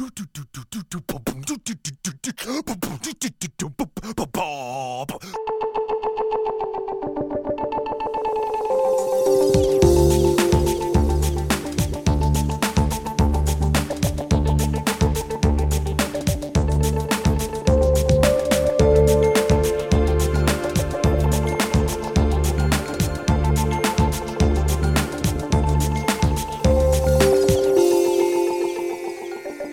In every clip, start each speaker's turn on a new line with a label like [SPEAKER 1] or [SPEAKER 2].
[SPEAKER 1] Do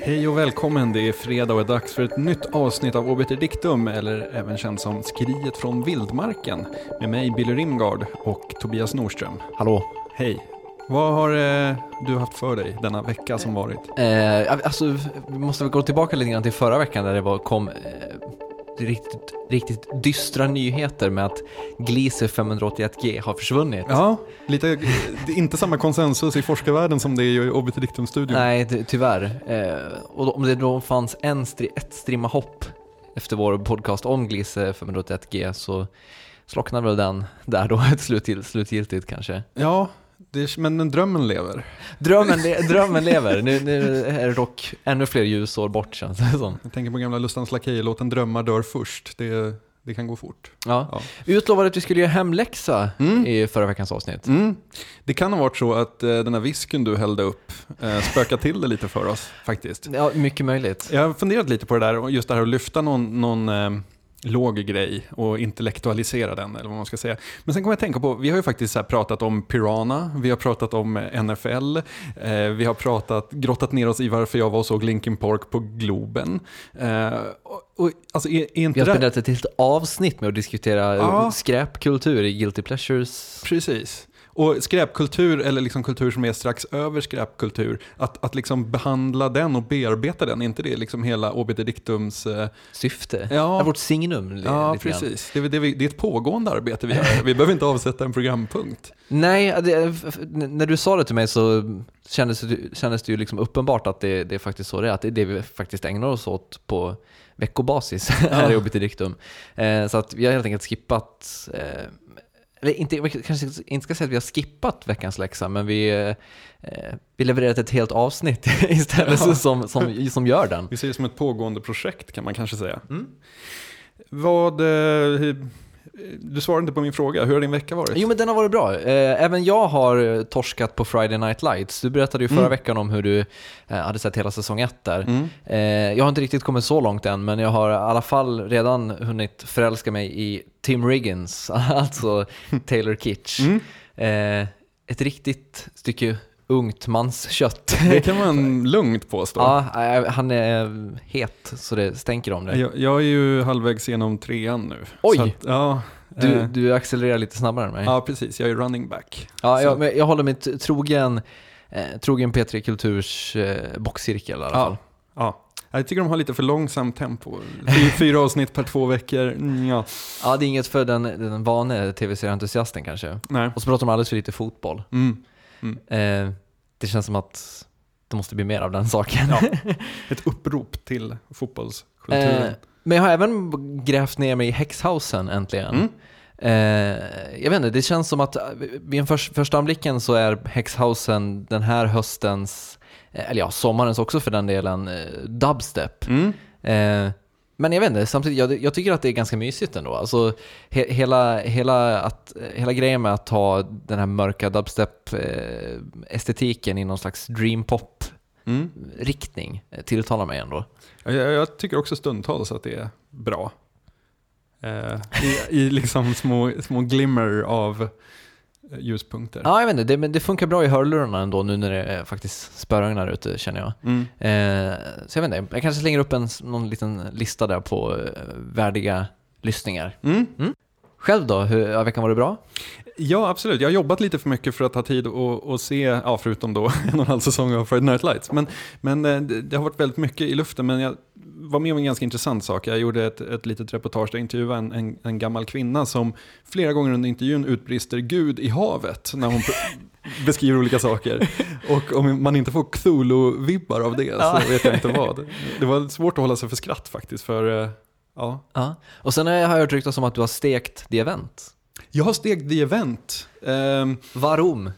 [SPEAKER 1] Hej och välkommen, det är fredag och är dags för ett nytt avsnitt av Obiter Dictum, eller även känt som Skriet från vildmarken, med mig Billy Rimgard och Tobias Norström.
[SPEAKER 2] Hallå?
[SPEAKER 1] Hej! Vad har eh, du haft för dig denna vecka som varit?
[SPEAKER 2] Eh, alltså, vi måste väl gå tillbaka lite grann till förra veckan där det var, kom eh, riktigt, riktigt dystra nyheter med att Gliese 581G har försvunnit.
[SPEAKER 1] Ja, lite, det är inte samma konsensus i forskarvärlden som det är i Obiter Dictum-studion.
[SPEAKER 2] Nej, tyvärr. Eh, och om det då fanns en stri, ett strimma hopp efter vår podcast om Gliese 581G så slocknade väl den där då ett slutgiltigt kanske.
[SPEAKER 1] Ja, det, men, men drömmen lever.
[SPEAKER 2] Drömmen, le, drömmen lever. Nu, nu är dock ännu fler ljusår bort känns det som.
[SPEAKER 1] Jag tänker på gamla Lustans Lakejer, låten Drömmar dör först. Det, det kan gå fort.
[SPEAKER 2] Ja.
[SPEAKER 1] Ja.
[SPEAKER 2] Vi utlovade att vi skulle göra hemläxa
[SPEAKER 1] Mm.
[SPEAKER 2] i förra veckans avsnitt.
[SPEAKER 1] Mm. Det kan ha varit så att eh, den här whiskyn du hällde upp eh, spökade till det lite för oss faktiskt.
[SPEAKER 2] Ja, mycket möjligt.
[SPEAKER 1] Jag har funderat lite på det där, just det här att lyfta någon, någon eh, låg grej och intellektualisera den, eller vad man ska säga. Men sen kommer jag att tänka på, vi har ju faktiskt pratat om Piranha, vi har pratat om eh, NFL, eh, vi har pratat, grottat ner oss i varför jag var och såg Linkin Park på Globen. Eh, och, och, alltså, är, är
[SPEAKER 2] Vi
[SPEAKER 1] inte
[SPEAKER 2] har
[SPEAKER 1] det...
[SPEAKER 2] spenderat ett helt avsnitt med att diskutera
[SPEAKER 1] Ja.
[SPEAKER 2] skräpkultur i Guilty Pleasures.
[SPEAKER 1] Precis. Och skräpkultur, eller liksom kultur som är strax över skräpkultur, att, att liksom behandla den och bearbeta den, är inte det liksom hela obiter dictums... Eh,
[SPEAKER 2] Syfte.
[SPEAKER 1] Ja.
[SPEAKER 2] Ja. Vårt signum.
[SPEAKER 1] ja,
[SPEAKER 2] lite
[SPEAKER 1] precis. Det är, det, det är ett pågående arbete vi gör. Vi behöver inte avsätta en programpunkt.
[SPEAKER 2] Nej, det, när du sa det till mig så kändes kändes det ju liksom uppenbart att det, det är faktiskt så det är. Att det är det vi faktiskt ägnar oss åt på veckobasis här i Obiter Dictum. Eh, så att vi har helt enkelt skippat eh, eller inte, kanske inte ska säga att vi har skippat veckans läxa, men vi, eh, vi levererat ett helt avsnitt istället
[SPEAKER 1] Ja.
[SPEAKER 2] som, som, som gör den.
[SPEAKER 1] Vi ser det som ett pågående projekt kan man kanske säga.
[SPEAKER 2] Mm.
[SPEAKER 1] Vad... Eh, du svarade inte på min fråga. Hur har din vecka varit?
[SPEAKER 2] Jo men den har varit bra. Eh, Även jag har torskat på Friday Night Lights. Du berättade ju förra
[SPEAKER 1] Mm.
[SPEAKER 2] veckan om hur du eh, hade sett hela säsong ett där.
[SPEAKER 1] Mm.
[SPEAKER 2] Eh, Jag har inte riktigt kommit så långt än, men jag har i alla fall redan hunnit förälska mig i Tim Riggins, alltså Taylor Kitsch.
[SPEAKER 1] Mm.
[SPEAKER 2] Eh, Ett riktigt stycke ungt manskött.
[SPEAKER 1] Det kan man lugnt påstå.
[SPEAKER 2] Ja, han är het så det stänker om det.
[SPEAKER 1] Jag, jag är ju halvvägs genom trean nu.
[SPEAKER 2] Oj!
[SPEAKER 1] Att, ja,
[SPEAKER 2] Du,
[SPEAKER 1] eh,
[SPEAKER 2] du accelererar lite snabbare än mig.
[SPEAKER 1] ja, precis. Jag är running back.
[SPEAKER 2] Ja, jag, men jag håller mig trogen, eh, trogen P3 Kulturs eh, boxcirkel i alla
[SPEAKER 1] Ja.
[SPEAKER 2] fall.
[SPEAKER 1] Ja. Jag tycker de har lite för långsamt tempo. Fy, fyra avsnitt per två veckor. Mm, ja.
[SPEAKER 2] Ja, det är inget för den, den vane tv-serieentusiasten kanske.
[SPEAKER 1] Nej.
[SPEAKER 2] Och så pratar de alldeles för lite fotboll.
[SPEAKER 1] Mm.
[SPEAKER 2] Eh, det känns som att det måste bli mer av den saken.
[SPEAKER 1] Ja. Ett upprop till fotbollskulturen.
[SPEAKER 2] Eh, men jag har även grävt ner mig i Häxhausen äntligen.
[SPEAKER 1] Mm.
[SPEAKER 2] Eh, jag vet inte, det känns som att eh, vid en förs- första anblicken så är Häxhausen den här höstens, eh, eller ja, sommarens också för den delen, eh, dubstep.
[SPEAKER 1] Mm.
[SPEAKER 2] Men jag vet inte, samtidigt, jag, jag tycker att det är ganska mysigt ändå. Alltså, he, hela, hela, att, hela grejen med att ta den här mörka dubstep-estetiken i någon slags dreampop-riktning
[SPEAKER 1] Mm.
[SPEAKER 2] tilltalar mig ändå.
[SPEAKER 1] Jag, jag, tycker också stundtals att det är bra. Eh, i, I liksom små, små glimmer av ljuspunkter.
[SPEAKER 2] Ja, jag vet inte, det, men det funkar bra i hörlurarna ändå nu när det är faktiskt spöregnar ute känner jag.
[SPEAKER 1] Mm.
[SPEAKER 2] Eh, så jag vet inte, jag kanske slänger upp en, någon liten lista där på eh, värdiga lyssningar.
[SPEAKER 1] Mm.
[SPEAKER 2] Själv då, hur har veckan varit bra?
[SPEAKER 1] Ja, absolut. Jag har jobbat lite för mycket för att ha tid att, se, ja, förutom då en och en halv säsong av Friday Night Lights. Men, men eh, det, det har varit väldigt mycket i luften. Men jag var med om en ganska intressant sak. Jag gjorde ett, ett litet reportage där jag intervjuade en, en, en gammal kvinna som flera gånger under intervjun utbrister Gud i havet när hon beskriver olika saker. Och om man inte får Cthulhu-vibbar av det så vet jag inte vad. Det var svårt att hålla sig för skratt faktiskt. För, eh, ja.
[SPEAKER 2] Ja. Och sen har jag hört ryktas om att du har stekt The Event.
[SPEAKER 1] Jag har stegt The Event. Ehm,
[SPEAKER 2] Varom?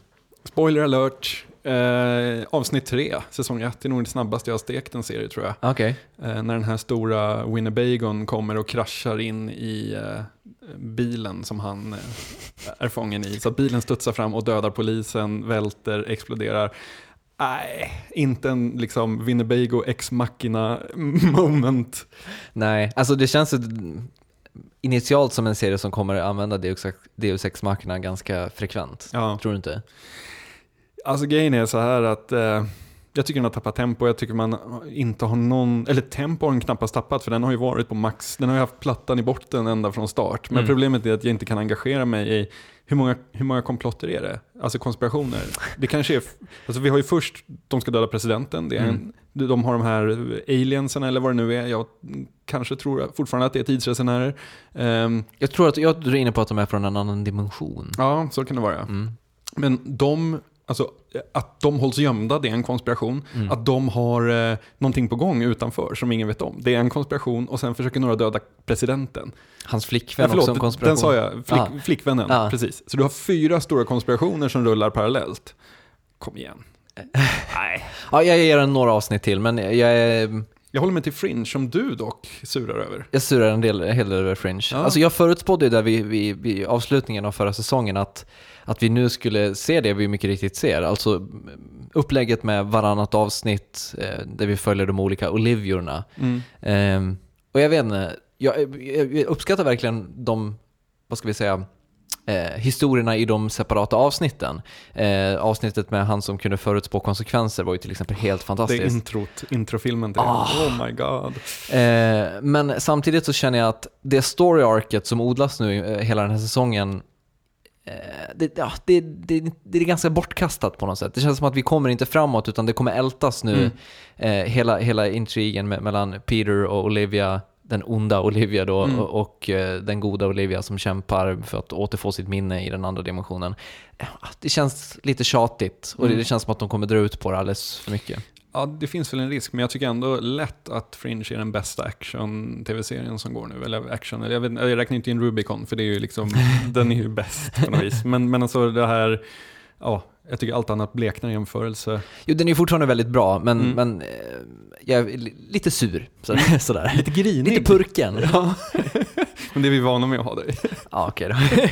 [SPEAKER 1] Spoiler alert, Eh, avsnitt tre, säsong ett, är nog det snabbaste jag har stekt en serie tror jag.
[SPEAKER 2] Okej.
[SPEAKER 1] Eh, när den här stora Winnebagon kommer och kraschar in i eh, bilen som han är fången i. Så att bilen studsar fram och dödar polisen, välter, exploderar. Nej, inte en liksom Winnebago ex machina moment.
[SPEAKER 2] Nej, alltså det känns initialt som en serie som kommer att använda Deus Ex- Machina ganska frekvent.
[SPEAKER 1] Ja.
[SPEAKER 2] Tror du inte?
[SPEAKER 1] Alltså grejen är så här att eh, jag tycker den har tappat tempo. Jag tycker man inte har någon, eller tempo har den knappast tappat för den har ju varit på max. Den har ju haft plattan i botten ända från start. Men
[SPEAKER 2] Mm.
[SPEAKER 1] problemet är att jag inte kan engagera mig i hur många, hur många komplotter är det? Alltså konspirationer. Det kanske är, alltså vi har ju först, de ska döda presidenten. Det är en, De har de här aliensen eller vad det nu är. Jag kanske tror fortfarande att det är tidsresenärer. Ehm,
[SPEAKER 2] Jag tror att jag är inne på att de är från en annan dimension.
[SPEAKER 1] ja, så kan det vara.
[SPEAKER 2] Mm.
[SPEAKER 1] Men de, alltså att de hålls gömda, det är en konspiration.
[SPEAKER 2] Mm.
[SPEAKER 1] Att de har eh, någonting på gång utanför som ingen vet om, det är en konspiration. Och sen försöker några döda presidenten.
[SPEAKER 2] Hans
[SPEAKER 1] Ja,
[SPEAKER 2] flickvän också en konspiration.
[SPEAKER 1] den sa jag. Flick,
[SPEAKER 2] Ah.
[SPEAKER 1] Flickvännen,
[SPEAKER 2] Ah.
[SPEAKER 1] precis. Så du har fyra stora konspirationer som rullar parallellt. Kom igen. Nej.
[SPEAKER 2] Ja, jag ger den några avsnitt till, men jag är...
[SPEAKER 1] Jag håller mig till Fringe, som du dock surar över.
[SPEAKER 2] Jag surar en del, en hel del över Fringe.
[SPEAKER 1] Ja.
[SPEAKER 2] Alltså jag förutspådde ju där vid, vid, vid avslutningen av förra säsongen att, att vi nu skulle se det vi mycket riktigt ser. Alltså upplägget med varannat avsnitt eh, där vi följer de olika Oliviorna.
[SPEAKER 1] Mm.
[SPEAKER 2] Ehm, och jag vet inte, jag, jag, jag uppskattar verkligen de, vad ska vi säga, eh, historierna i de separata avsnitten. Eh, avsnittet med han som kunde förutspå konsekvenser var ju till exempel helt
[SPEAKER 1] Det är
[SPEAKER 2] fantastiskt.
[SPEAKER 1] introt, introfilmen till
[SPEAKER 2] Ah.
[SPEAKER 1] Oh my god.
[SPEAKER 2] Eh, men samtidigt så känner jag att det story arket som odlas nu eh, hela den här säsongen eh, det, ja, det, det, det är ganska bortkastat på något sätt. Det känns som att vi kommer inte framåt utan det kommer ältas nu.
[SPEAKER 1] Mm.
[SPEAKER 2] Eh, hela, hela intrigen med, mellan Peter och Olivia, den onda Olivia då,
[SPEAKER 1] Mm.
[SPEAKER 2] och, och eh, den goda Olivia som kämpar för att återfå sitt minne i den andra dimensionen. Eh, Det känns lite tjatigt och det,
[SPEAKER 1] Mm.
[SPEAKER 2] det känns som att de kommer dra ut på det alldeles för mycket.
[SPEAKER 1] Ja, det finns väl en risk, men jag tycker ändå lätt att Fringe är den bästa action-tv-serien som går nu. Eller action, eller jag, vet, jag räknar inte in Rubicon, för det är ju liksom, den är ju bäst på något vis. Men, men alltså det här, ja, jag tycker allt annat bleknar i jämförelse.
[SPEAKER 2] Jo, den är fortfarande väldigt bra, men,
[SPEAKER 1] Mm.
[SPEAKER 2] men eh, jag är li- lite sur. Sådär. sådär.
[SPEAKER 1] Lite grinig.
[SPEAKER 2] Lite purken.
[SPEAKER 1] Ja, men det är vi vana med att ha dig.
[SPEAKER 2] Ja, okej då.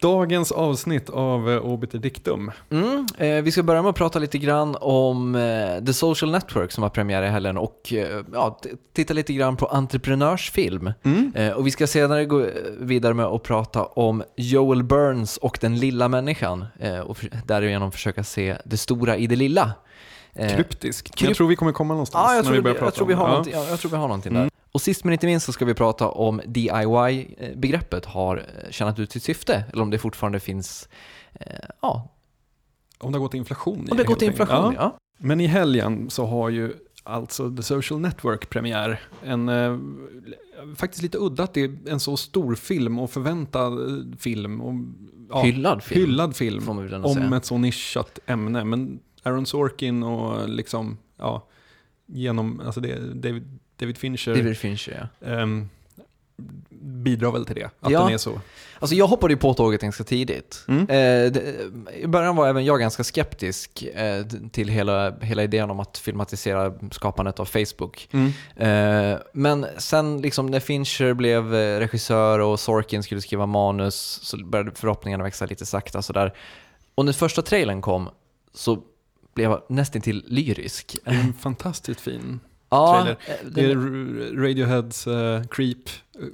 [SPEAKER 1] Dagens avsnitt av eh, Obiter Dictum.
[SPEAKER 2] Mm, eh, vi ska börja med att prata lite grann om eh, The Social Network som har premiär i helgen och eh, ja, titta lite grann på entreprenörsfilm.
[SPEAKER 1] Mm.
[SPEAKER 2] Eh, och vi ska senare gå eh, vidare med att prata om Joel Burns och den lilla människan eh, och för- därigenom försöka se det stora i det lilla. Eh,
[SPEAKER 1] Kryptisk. Men
[SPEAKER 2] kryp-
[SPEAKER 1] Jag tror vi kommer komma någonstans
[SPEAKER 2] jag
[SPEAKER 1] när
[SPEAKER 2] tror,
[SPEAKER 1] vi börjar
[SPEAKER 2] jag,
[SPEAKER 1] prata
[SPEAKER 2] tror vi
[SPEAKER 1] om
[SPEAKER 2] har
[SPEAKER 1] det.
[SPEAKER 2] någonting, ja, jag tror vi har någonting
[SPEAKER 1] Mm.
[SPEAKER 2] Och sist men inte minst så ska vi prata om DIY-begreppet har eh, tjänat ut sitt syfte, eller om det fortfarande finns, eh, ja,
[SPEAKER 1] Om det har gått inflation i
[SPEAKER 2] om det till
[SPEAKER 1] enkelt.
[SPEAKER 2] inflation.
[SPEAKER 1] Ja.
[SPEAKER 2] Ja.
[SPEAKER 1] Men i helgen så har ju alltså The Social Network premiär. En eh, faktiskt lite udda att det är en så stor film och förväntad eh, film. Och, ja,
[SPEAKER 2] Hyllad film,
[SPEAKER 1] hyllad film om
[SPEAKER 2] säga.
[SPEAKER 1] ett så nischat ämne. Men Aaron Sorkin och liksom, ja, genom, alltså det, David, David Fincher
[SPEAKER 2] David Fincher, ja.
[SPEAKER 1] ehm, bidrar väl till det. Att
[SPEAKER 2] Ja.
[SPEAKER 1] den är så.
[SPEAKER 2] Alltså jag hoppade ju på tåget ganska tidigt.
[SPEAKER 1] Mm.
[SPEAKER 2] Eh, det, I början var även jag ganska skeptisk eh, till hela, hela idén om att filmatisera skapandet av Facebook.
[SPEAKER 1] Mm.
[SPEAKER 2] Eh, men sen liksom när Fincher blev eh, regissör och Sorkin skulle skriva manus så började förhoppningarna växa lite sakta sådär. Och när första trailern kom så blev jag nästan till lyrisk.
[SPEAKER 1] En fantastiskt fin
[SPEAKER 2] Ja, eh,
[SPEAKER 1] Det är Radioheads eh, Creep,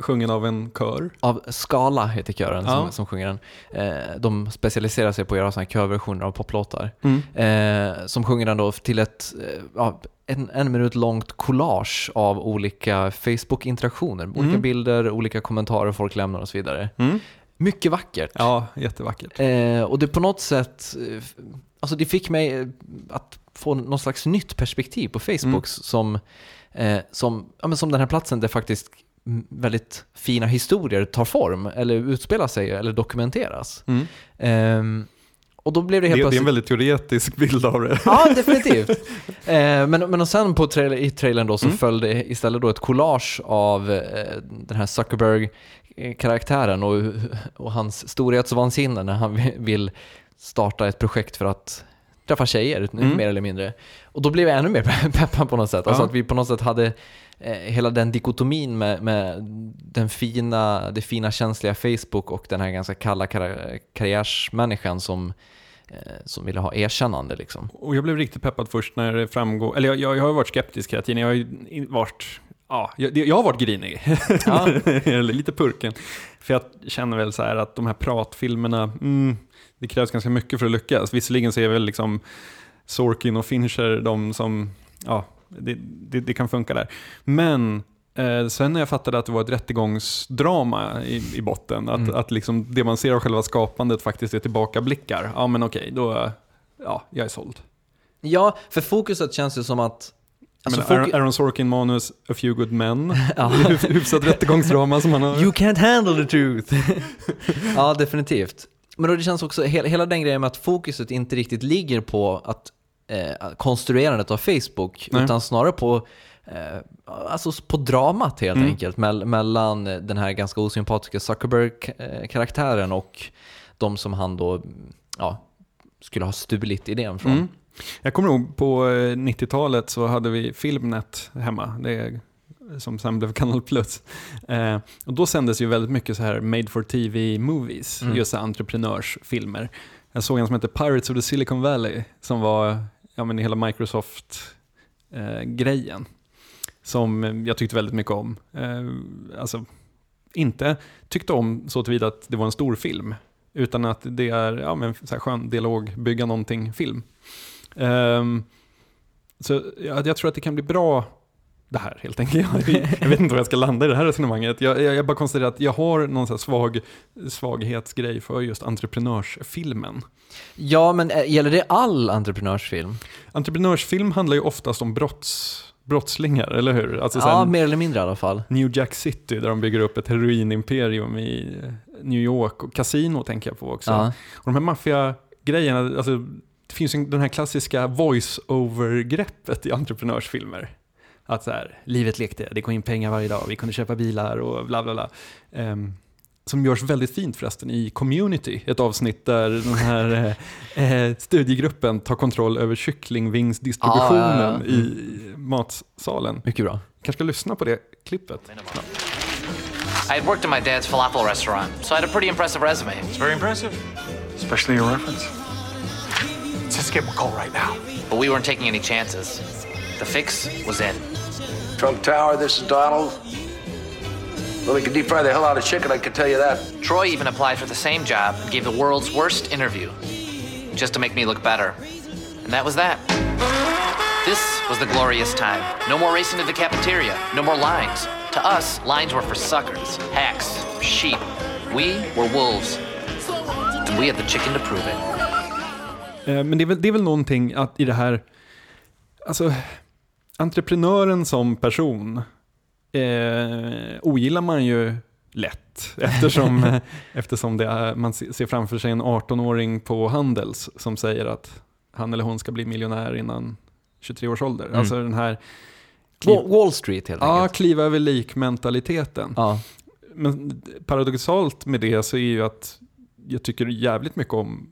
[SPEAKER 1] sjungen av en kör.
[SPEAKER 2] av Skala heter kören
[SPEAKER 1] Ja.
[SPEAKER 2] som, som sjunger den. Eh, de specialiserar sig på att göra såna här körversioner av poplåtar.
[SPEAKER 1] Mm.
[SPEAKER 2] Eh, som sjunger den då till ett eh, en, en minut långt collage av olika Facebook-interaktioner. Olika
[SPEAKER 1] Mm.
[SPEAKER 2] bilder, olika kommentarer folk lämnar och så vidare.
[SPEAKER 1] Mm.
[SPEAKER 2] Mycket vackert.
[SPEAKER 1] Ja, jättevackert.
[SPEAKER 2] Eh, och det på något sätt, alltså det fick mig att få någon slags nytt perspektiv på Facebook
[SPEAKER 1] Mm.
[SPEAKER 2] som, eh, som, ja, men som den här platsen där faktiskt väldigt fina historier tar form eller utspelar sig eller dokumenteras.
[SPEAKER 1] Mm.
[SPEAKER 2] Ehm, och då blev det
[SPEAKER 1] Det,
[SPEAKER 2] helt
[SPEAKER 1] det är
[SPEAKER 2] plötsligt...
[SPEAKER 1] en väldigt teoretisk bild av det.
[SPEAKER 2] Ja, definitivt. eh, men, men och sen på trailer, i trailern då så
[SPEAKER 1] Mm.
[SPEAKER 2] följde istället då ett collage av eh, den här Zuckerberg-karaktären och, och hans storhetsvansinne när han vill starta ett projekt för att träffa tjejer,
[SPEAKER 1] Mm.
[SPEAKER 2] mer eller mindre. Och då blev jag ännu mer peppad på något sätt. Alltså att vi på något sätt hade eh, hela den dikotomin med, med den fina, det fina känsliga Facebook och den här ganska kalla kar- karriärsmänniskan som, eh, som ville ha erkännande liksom.
[SPEAKER 1] Och jag blev riktigt peppad först när det framgår, eller jag, jag, jag har varit skeptisk hela tiden, jag har varit, ja, jag, jag har varit grinig.
[SPEAKER 2] Ja.
[SPEAKER 1] lite purken. För jag känner väl så här att de här pratfilmerna, mm, det krävs ganska mycket för att lyckas. Visserligen så är väl liksom Sorkin och Fincher de som, ja, det, det, det kan funka där. Men eh, sen när jag fattade att det var ett rättegångsdrama i, i botten, att,
[SPEAKER 2] Mm.
[SPEAKER 1] att liksom det man ser av själva skapandet faktiskt är tillbakablickar, ja men okej, då, ja, jag är såld.
[SPEAKER 2] Ja, för fokuset känns ju som att... Alltså,
[SPEAKER 1] men Aaron, Sorkin manus A Few Good Men,
[SPEAKER 2] Ja.
[SPEAKER 1] Hyf- hyfsat rättegångsdrama som han har.
[SPEAKER 2] You can't handle the truth. ja, definitivt. Men då det känns också, hela, hela den grejen med att fokuset inte riktigt ligger på att eh, konstruerandet av Facebook,
[SPEAKER 1] Nej.
[SPEAKER 2] utan snarare på eh, alltså på dramat helt
[SPEAKER 1] Mm.
[SPEAKER 2] enkelt, mell- mellan den här ganska osympatiska Zuckerberg-karaktären och de som han då ja, skulle ha stulit idén från.
[SPEAKER 1] Mm. Jag kommer ihåg på eh, 90-talet så hade vi Filmnet hemma. Det som sen blev Kanal Plus. Eh, och då sändes ju väldigt mycket så här made for TV movies,
[SPEAKER 2] Mm.
[SPEAKER 1] just så entreprenörsfilmer. Jag såg en som hette Pirates of the Silicon Valley som var ja, men hela Microsoft-grejen. som eh, jag tyckte väldigt mycket om. Eh, alltså, inte tyckte om så tillvida att det var en stor film, utan att det är ja, men, så här skön dialog, bygga någonting film. Ehm, så jag, jag tror att det kan bli bra det här helt enkelt. Jag, jag vet inte var jag ska landa i det här resonemanget. Jag, jag, jag bara konstaterar att jag har någon så svag svaghetsgrej för just entreprenörsfilmen.
[SPEAKER 2] Ja, men eh, gäller det all entreprenörsfilm?
[SPEAKER 1] Entreprenörsfilm handlar ju oftast om brotts, brottslingar, eller hur? Alltså så
[SPEAKER 2] Ja, mer eller mindre i alla fall.
[SPEAKER 1] New Jack City där de bygger upp ett heroinimperium i New York och Casino tänker jag på också.
[SPEAKER 2] Ja.
[SPEAKER 1] Och de här maffiagrejerna, alltså, det finns ju den här klassiska voice-over-greppet i entreprenörsfilmer. Att så här, livet lekte, det kom in pengar varje dag, vi kunde köpa bilar och bla bla bla. Ehm, som görs väldigt fint förresten i Community, ett avsnitt där den här eh, eh, studiegruppen tar kontroll över kycklingvingsdistributionen
[SPEAKER 2] Ah, ja, ja.
[SPEAKER 1] i matsalen.
[SPEAKER 2] Mycket bra.
[SPEAKER 1] kanske ska lyssna på det klippet.
[SPEAKER 3] I had worked in my dad's falafel restaurant, so I had a pretty impressive resume.
[SPEAKER 4] It's very impressive, especially your reference. Him a call right now.
[SPEAKER 3] But we weren't taking any chances. The fix was in.
[SPEAKER 5] Trump Tower, this is Donald. Well, we can deep fry the hell out of chicken, I can tell you that.
[SPEAKER 3] Troy even applied for the same job and gave the world's worst interview, just to make me look better. And that was that. This was the glorious time. No more racing to the cafeteria, no more lines. To us, lines were for suckers, hacks, sheep. We were wolves. And we had the chicken to prove it.
[SPEAKER 1] Eh, Men det är, väl, det är väl någonting att i det här, alltså entreprenören som person eh, ogillar man ju lätt eftersom, eftersom det är, man se- ser framför sig en 18-åring på Handels som säger att han eller hon ska bli miljonär innan 23 års ålder.
[SPEAKER 2] Mm.
[SPEAKER 1] Alltså den här
[SPEAKER 2] Wall Wall Street helt
[SPEAKER 1] ja,
[SPEAKER 2] enkelt.
[SPEAKER 1] kliva över lik-mentaliteten.
[SPEAKER 2] Ja.
[SPEAKER 1] Men paradoxalt med det så är ju att jag tycker jävligt mycket om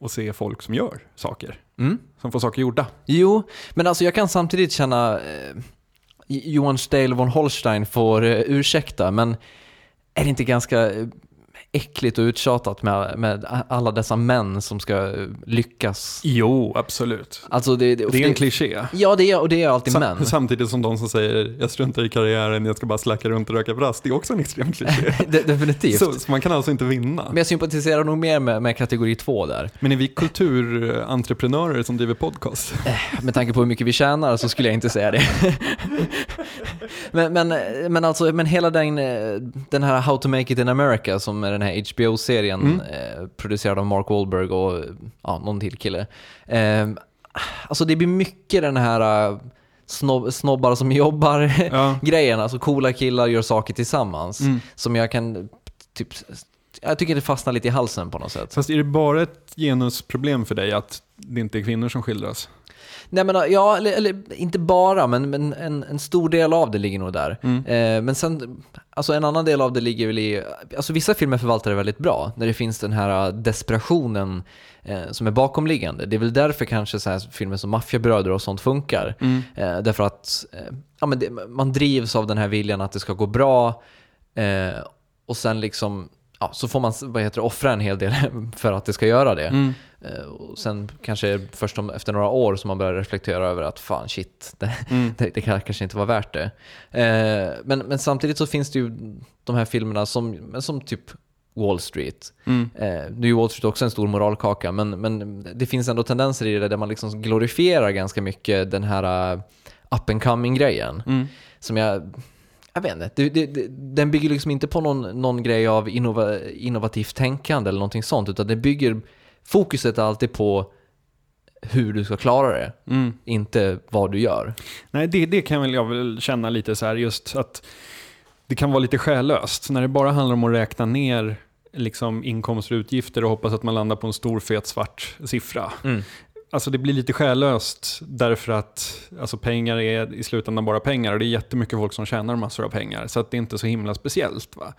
[SPEAKER 1] att se folk som gör saker.
[SPEAKER 2] Mm.
[SPEAKER 1] Som får saker gjorda.
[SPEAKER 2] Jo, men alltså jag kan samtidigt känna, eh, Johan Steil von Holstein får eh, ursäkta, men är det inte ganska eh, äckligt och uttjatat med, med alla dessa män som ska eh, lyckas?
[SPEAKER 1] Jo, absolut.
[SPEAKER 2] Alltså det,
[SPEAKER 1] Det är en kliché.
[SPEAKER 2] Ja, det är, och det är alltid män.
[SPEAKER 1] Sam- Samtidigt som de som säger jag struntar i karriären, jag ska bara slacka runt och röka brass. Det är också en extrem kliché.
[SPEAKER 2] De- Definitivt.
[SPEAKER 1] så, så man kan alltså inte vinna.
[SPEAKER 2] Men jag sympatiserar nog mer med, med kategori två där.
[SPEAKER 1] Men är vi kulturentreprenörer som driver podcast?
[SPEAKER 2] Med tanke på hur mycket vi tjänar så skulle jag inte säga det. men, men, men alltså, men hela den, eh, den här How to make it in America som är den här HBO-serien
[SPEAKER 1] Mm.
[SPEAKER 2] eh, producerad av Mark Wahlberg och ja, någon till kille. Eh, alltså det blir mycket den här eh, snobb, snobbar som jobbar
[SPEAKER 1] Ja.
[SPEAKER 2] alltså coola killar gör saker tillsammans.
[SPEAKER 1] Mm.
[SPEAKER 2] Som jag kan, typ, jag tycker det fastnar lite i halsen på något sätt.
[SPEAKER 1] Fast är det bara ett genusproblem för dig att det inte är kvinnor som skildras?
[SPEAKER 2] Nej men ja, eller, eller inte bara, men, men en, en stor del av det ligger nog där. Eh, men sen, alltså en annan del av det ligger väl i, alltså vissa filmer förvaltar det väldigt bra, när det finns den här äh, desperationen eh, som är bakomliggande. Det är väl därför kanske så här filmer som Maffiabröder och sånt funkar. Eh, därför att eh, ja, men det, man drivs av den här viljan att det ska gå bra eh, och sen liksom Ja, så får man vad heter det, offra en hel del för att det ska göra det. Eh, och sen kanske först om, efter några år som man börjar reflektera över att fan shit, det, det, det kan- kanske inte var värt det. Eh, men, men samtidigt så finns det ju de här filmerna som, som typ Wall Street.
[SPEAKER 1] Mm.
[SPEAKER 2] Eh, nu är Wall Street också en stor moralkaka, men, men det finns ändå tendenser i det där man liksom glorifierar ganska mycket den här uh, up and coming-grejen.
[SPEAKER 1] Mm.
[SPEAKER 2] Som jag, jag vet inte, det, det, det, den bygger liksom inte på någon, någon grej av innova, innovativt tänkande eller någonting sånt, utan det bygger, fokuset är alltid på hur du ska klara det,
[SPEAKER 1] Mm.
[SPEAKER 2] inte vad du gör.
[SPEAKER 1] Nej, det, det kan väl jag väl känna lite så här just att det kan vara lite själlöst. När det bara handlar om att räkna ner liksom inkomster och utgifter och hoppas att man landar på en stor fet svart siffra. Alltså det blir lite själlöst därför att alltså pengar är i slutändan bara pengar och det är jättemycket folk som tjänar massor av pengar. Så att det är inte så himla speciellt. Va?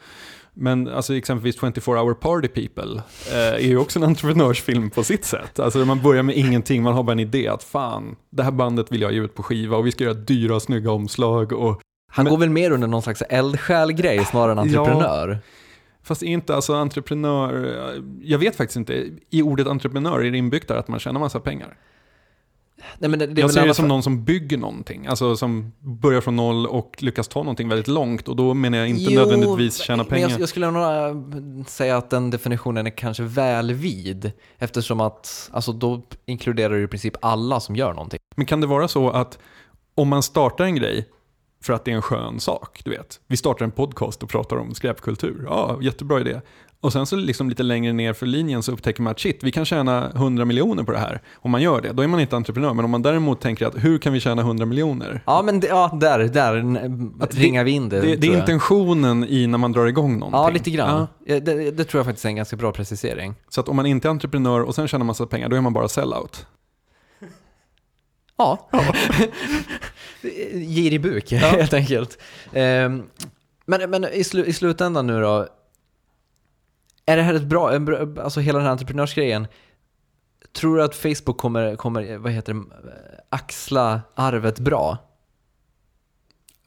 [SPEAKER 1] Men alltså exempelvis 24 hour party people eh, är ju också en entreprenörsfilm på sitt sätt. Alltså man börjar med ingenting, man har bara en idé att fan, det här bandet vill jag ge ut på skiva och vi ska göra dyra snygga omslag. Och,
[SPEAKER 2] Han
[SPEAKER 1] Men-
[SPEAKER 2] går väl mer under någon slags eldsjäl-grej snarare än
[SPEAKER 1] Ja. Fast inte alltså entreprenör, jag vet faktiskt inte, i ordet entreprenör är det inbyggt där att man tjänar massa pengar.
[SPEAKER 2] Nej, men det, det
[SPEAKER 1] jag ser det som
[SPEAKER 2] fall-
[SPEAKER 1] någon som bygger någonting, alltså som börjar från noll och lyckas ta någonting väldigt långt och då menar jag inte
[SPEAKER 2] Jo,
[SPEAKER 1] nödvändigtvis tjäna pengar.
[SPEAKER 2] Jag, jag skulle nog äh, säga att den definitionen är kanske väl vid eftersom att alltså, då inkluderar det i princip alla som gör någonting.
[SPEAKER 1] Men kan det vara så att om man startar en grej för att det är en skön sak, du vet. Vi startar en podcast och pratar om skräpkultur. Ja, jättebra idé. Och sen så liksom lite längre ner för linjen så upptäcker man att shit, vi kan tjäna 100 miljoner på det här. Om man gör det, då är man inte entreprenör. Men om man däremot tänker att hur kan vi tjäna 100 miljoner?
[SPEAKER 2] Ja, men det, ja, där, där
[SPEAKER 1] Att
[SPEAKER 2] ringar vi in det.
[SPEAKER 1] Det, det är intentionen i när man drar igång någonting.
[SPEAKER 2] Ja, lite grann.
[SPEAKER 1] Ja.
[SPEAKER 2] Ja, Det, det tror jag faktiskt är en ganska bra precisering.
[SPEAKER 1] Så att om man inte är entreprenör och sen tjänar massa pengar, då är man bara sellout.
[SPEAKER 2] Ja. Girig buk, helt enkelt. Ehm, men men i, slu, i slutändan nu då, är det här ett bra alltså hela den här entreprenörsgrejen, tror du att Facebook kommer, kommer vad heter det, axla arvet bra?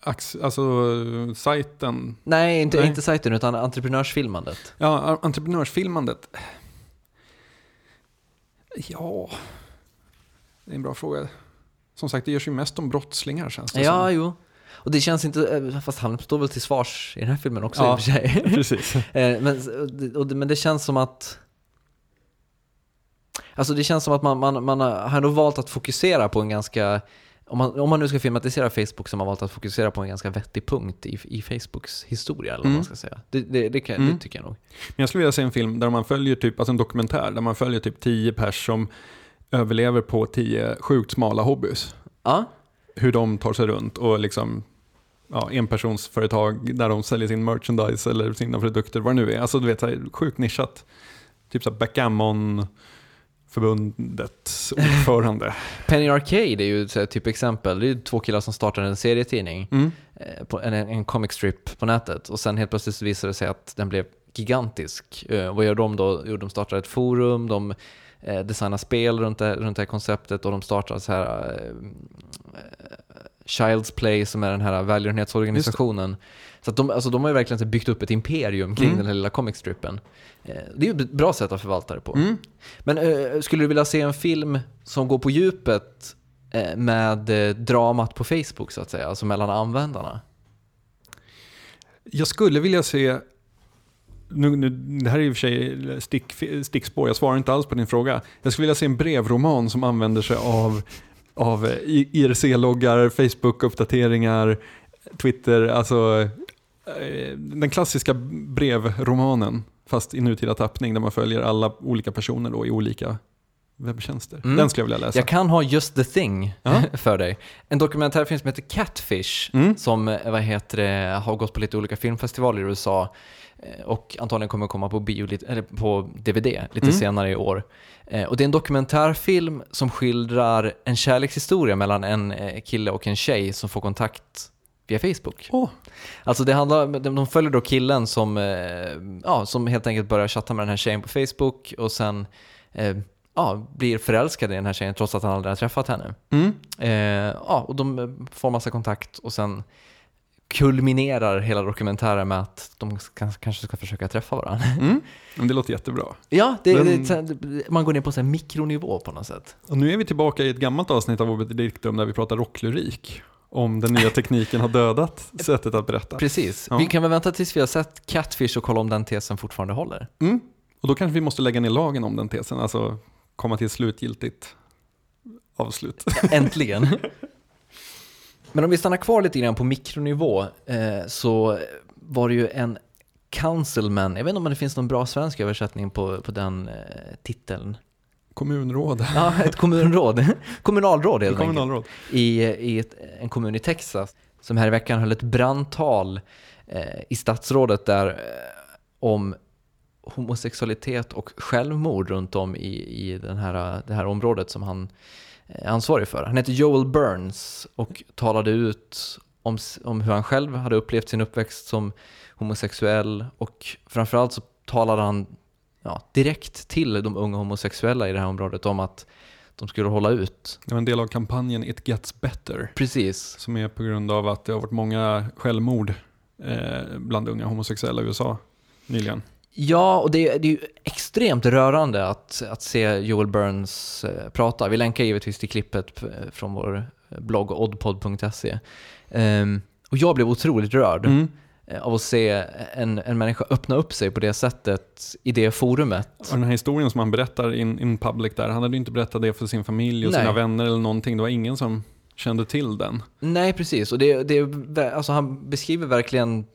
[SPEAKER 1] Ax, alltså sajten,
[SPEAKER 2] Nej, inte,
[SPEAKER 1] Nej.
[SPEAKER 2] inte sajten utan entreprenörsfilmandet.
[SPEAKER 1] ja, entreprenörsfilmandet. Ja, det är en bra fråga. Som sagt, det görs ju mest om brottslingar känns det
[SPEAKER 2] Ja,
[SPEAKER 1] som.
[SPEAKER 2] jo. Och det känns inte, eh, fast han står väl till svars i den här filmen också
[SPEAKER 1] Ja,
[SPEAKER 2] i och för sig.
[SPEAKER 1] Precis.
[SPEAKER 2] Eh, men, och, men det känns som att Alltså det känns som att man, man, man har ändå valt att fokusera på en ganska om man, om man nu ska filmatisera Facebook så har man valt att fokusera på en ganska vettig punkt i, i Facebooks historia eller vad
[SPEAKER 1] Mm.
[SPEAKER 2] man ska säga. Det, det, det, kan,
[SPEAKER 1] Mm.
[SPEAKER 2] det tycker jag nog.
[SPEAKER 1] Men jag skulle vilja se en film där man följer typ, alltså en dokumentär, där man följer typ tio pers som överlever på tio sjukt smala hobbys.
[SPEAKER 2] Ja,
[SPEAKER 1] Hur de tar sig runt och liksom ja, enpersonsföretag där de säljer sin merchandise eller sina produkter, vad det nu är. Alltså du vet, så här, sjukt nischat. Typ så backgammon förbundets ordförande.
[SPEAKER 2] Penny Arcade är ju ett typexempel. Det är två killar som startar en serietidning,
[SPEAKER 1] Mm.
[SPEAKER 2] eh, en, en comic strip på nätet och sen helt plötsligt visar det sig att den blev gigantisk. Eh, vad gör de då? Jo, de startar ett forum, de eh, designar spel runt det, runt det här konceptet och de startar så här eh, eh, Child's Play som är den här välgörenhetsorganisationen. Så att de, alltså, de har ju verkligen byggt upp ett imperium kring
[SPEAKER 1] Mm.
[SPEAKER 2] den här lilla comic strippen. Eh, det är ju ett bra sätt att förvalta det på.
[SPEAKER 1] Mm.
[SPEAKER 2] Men eh, skulle du vilja se en film som går på djupet eh, med eh, dramat på Facebook så att säga, alltså mellan användarna?
[SPEAKER 1] Jag skulle vilja se, nu, nu, det här är i och för sig stick, stickspår, jag svarar inte alls på din fråga. Jag skulle vilja se en brevroman som använder sig av, av IRC-loggar, Facebook-uppdateringar, Twitter, alltså eh, den klassiska brevromanen, fast i nutida tappning där man följer alla olika personer då i olika webbtjänster.
[SPEAKER 2] Mm.
[SPEAKER 1] Den skulle jag vilja läsa.
[SPEAKER 2] Jag kan ha Just the thing
[SPEAKER 1] Ja.
[SPEAKER 2] för dig. En dokumentärfilm som heter Catfish,
[SPEAKER 1] Mm.
[SPEAKER 2] som eh, vad heter det, har gått på lite olika filmfestivaler i USA eh, och antagligen kommer komma på, bio, eller på DVD lite
[SPEAKER 1] Mm.
[SPEAKER 2] senare i år. Eh, Och det är en dokumentärfilm som skildrar en kärlekshistoria mellan en eh, kille och en tjej som får kontakt via Facebook.
[SPEAKER 1] Åh,
[SPEAKER 2] Alltså det handlar, de följer då killen som, eh, ja, som helt enkelt börjar chatta med den här tjejen på Facebook och sen eh, ja, blir förälskad i den här tjejen trots att han aldrig har träffat henne.
[SPEAKER 1] mm.
[SPEAKER 2] Eh, ja, och de eh, får massa kontakt och sen kulminerar hela dokumentären med att de ska, kanske ska försöka träffa varandra.
[SPEAKER 1] Mm. Men det låter jättebra.
[SPEAKER 2] Ja, det,
[SPEAKER 1] Den-
[SPEAKER 2] det, man går ner på en mikronivå på något sätt.
[SPEAKER 1] Och nu är vi tillbaka i ett gammalt avsnitt av Obet Dictum där vi pratar rocklyrik. Om den nya tekniken har dödat sättet att berätta.
[SPEAKER 2] Precis.
[SPEAKER 1] Ja.
[SPEAKER 2] Vi kan väl vänta tills vi har sett Catfish och kolla om den tesen fortfarande håller.
[SPEAKER 1] Mm. Och då kanske vi måste lägga ner lagen om den tesen, alltså komma till ett slutgiltigt avslut.
[SPEAKER 2] Äntligen. Men om vi stannar kvar lite grann på mikronivå eh, så var det ju en councilman, jag vet inte om det finns någon bra svensk översättning på, på den eh, titeln.
[SPEAKER 1] Kommunråd.
[SPEAKER 2] Ja, ett kommunråd. Kommunalråd helt enkelt.
[SPEAKER 1] Kommunalråd.
[SPEAKER 2] I, i ett, en kommun i Texas som här i veckan höll ett brandtal eh, i stadsrådet där eh, om homosexualitet och självmord runt om i, i den här, det här området som han ansvarig för. Han heter Joel Burns och talade ut om, om hur han själv hade upplevt sin uppväxt som homosexuell och framförallt så talade han ja, direkt till de unga homosexuella i det här området om att de skulle hålla ut.
[SPEAKER 1] Det var en del av kampanjen It Gets Better.
[SPEAKER 2] Precis.
[SPEAKER 1] Som är på grund av att det har varit många självmord eh, bland unga homosexuella i USA nyligen.
[SPEAKER 2] Ja, och det, det är ju extremt rörande att, att se Joel Burns eh, prata. Vi länkar givetvis till klippet eh, från vår blogg oddpod.se. Ehm, och jag blev otroligt rörd
[SPEAKER 1] Mm.
[SPEAKER 2] eh, av att se en, en människa öppna upp sig på det sättet i det forumet.
[SPEAKER 1] Och den här historien som han berättar in, in public där, han hade ju inte berättat det för sin familj och
[SPEAKER 2] Nej.
[SPEAKER 1] sina vänner eller någonting. Det var ingen som kände till den.
[SPEAKER 2] Nej, precis. Och det, det, är alltså han beskriver verkligen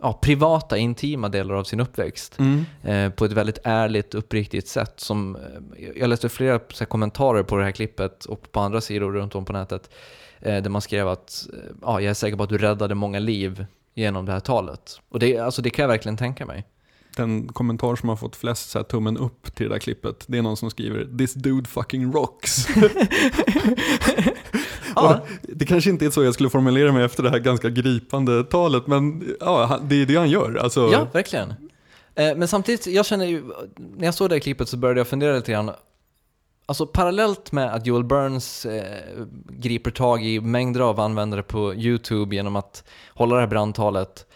[SPEAKER 2] ja, privata, intima delar av sin uppväxt. eh, på ett väldigt ärligt, uppriktigt sätt. Som, eh, jag läste flera här, kommentarer på det här klippet och på andra sidor runt om på nätet eh, där man skrev att eh, ja, jag är säker på att du räddade många liv genom det här talet. Och det, alltså, det kan jag verkligen tänka mig.
[SPEAKER 1] Den kommentar som har fått flest så här, tummen upp till det där klippet, det är någon som skriver “This dude fucking rocks”.
[SPEAKER 2] Ja.
[SPEAKER 1] Det kanske inte är så jag skulle formulera mig efter det här ganska gripande talet, men ja, det är det han gör. Alltså,
[SPEAKER 2] Ja, verkligen. Eh, Men samtidigt, jag känner ju, när jag såg det här klippet så började jag fundera lite grann. Alltså parallellt med att Joel Burns eh, griper tag i mängder av användare på YouTube genom att hålla det här brandtalet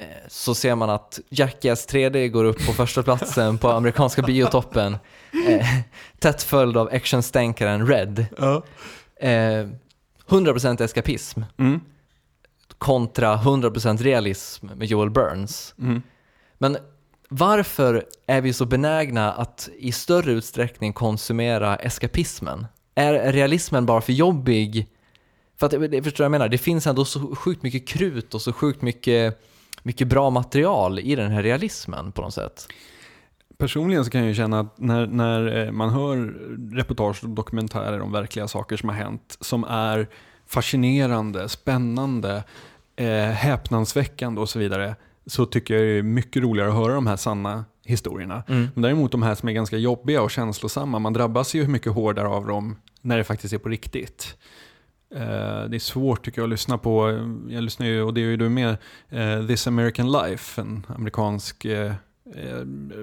[SPEAKER 2] eh, så ser man att Jackass 3D går upp på första platsen på amerikanska biotoppen. Eh, tätt följd av actionstänkaren Red.
[SPEAKER 1] Ja.
[SPEAKER 2] Eh, 100% eskapism
[SPEAKER 1] Mm.
[SPEAKER 2] kontra 100% realism med Joel Burns.
[SPEAKER 1] Mm.
[SPEAKER 2] Men varför är vi så benägna att i större utsträckning konsumera eskapismen? Är realismen bara för jobbig? För att, det- förstår du vad jag menar? Det finns ändå så sjukt mycket krut och så sjukt mycket, mycket bra material i den här realismen på något sätt.
[SPEAKER 1] Personligen så kan jag känna att när, när eh, man hör reportage och dokumentärer om verkliga saker som har hänt, som är fascinerande, spännande, eh, häpnadsväckande och så vidare, så tycker jag det är mycket roligare att höra de här sanna historierna.
[SPEAKER 2] Mm.
[SPEAKER 1] Men däremot de här som är ganska jobbiga och känslosamma, man drabbas ju mycket hårdare av dem när det faktiskt är på riktigt. Eh, det är svårt tycker jag att lyssna på, jag lyssnar ju, och det är ju du med, eh, This American Life, en amerikansk eh, eh,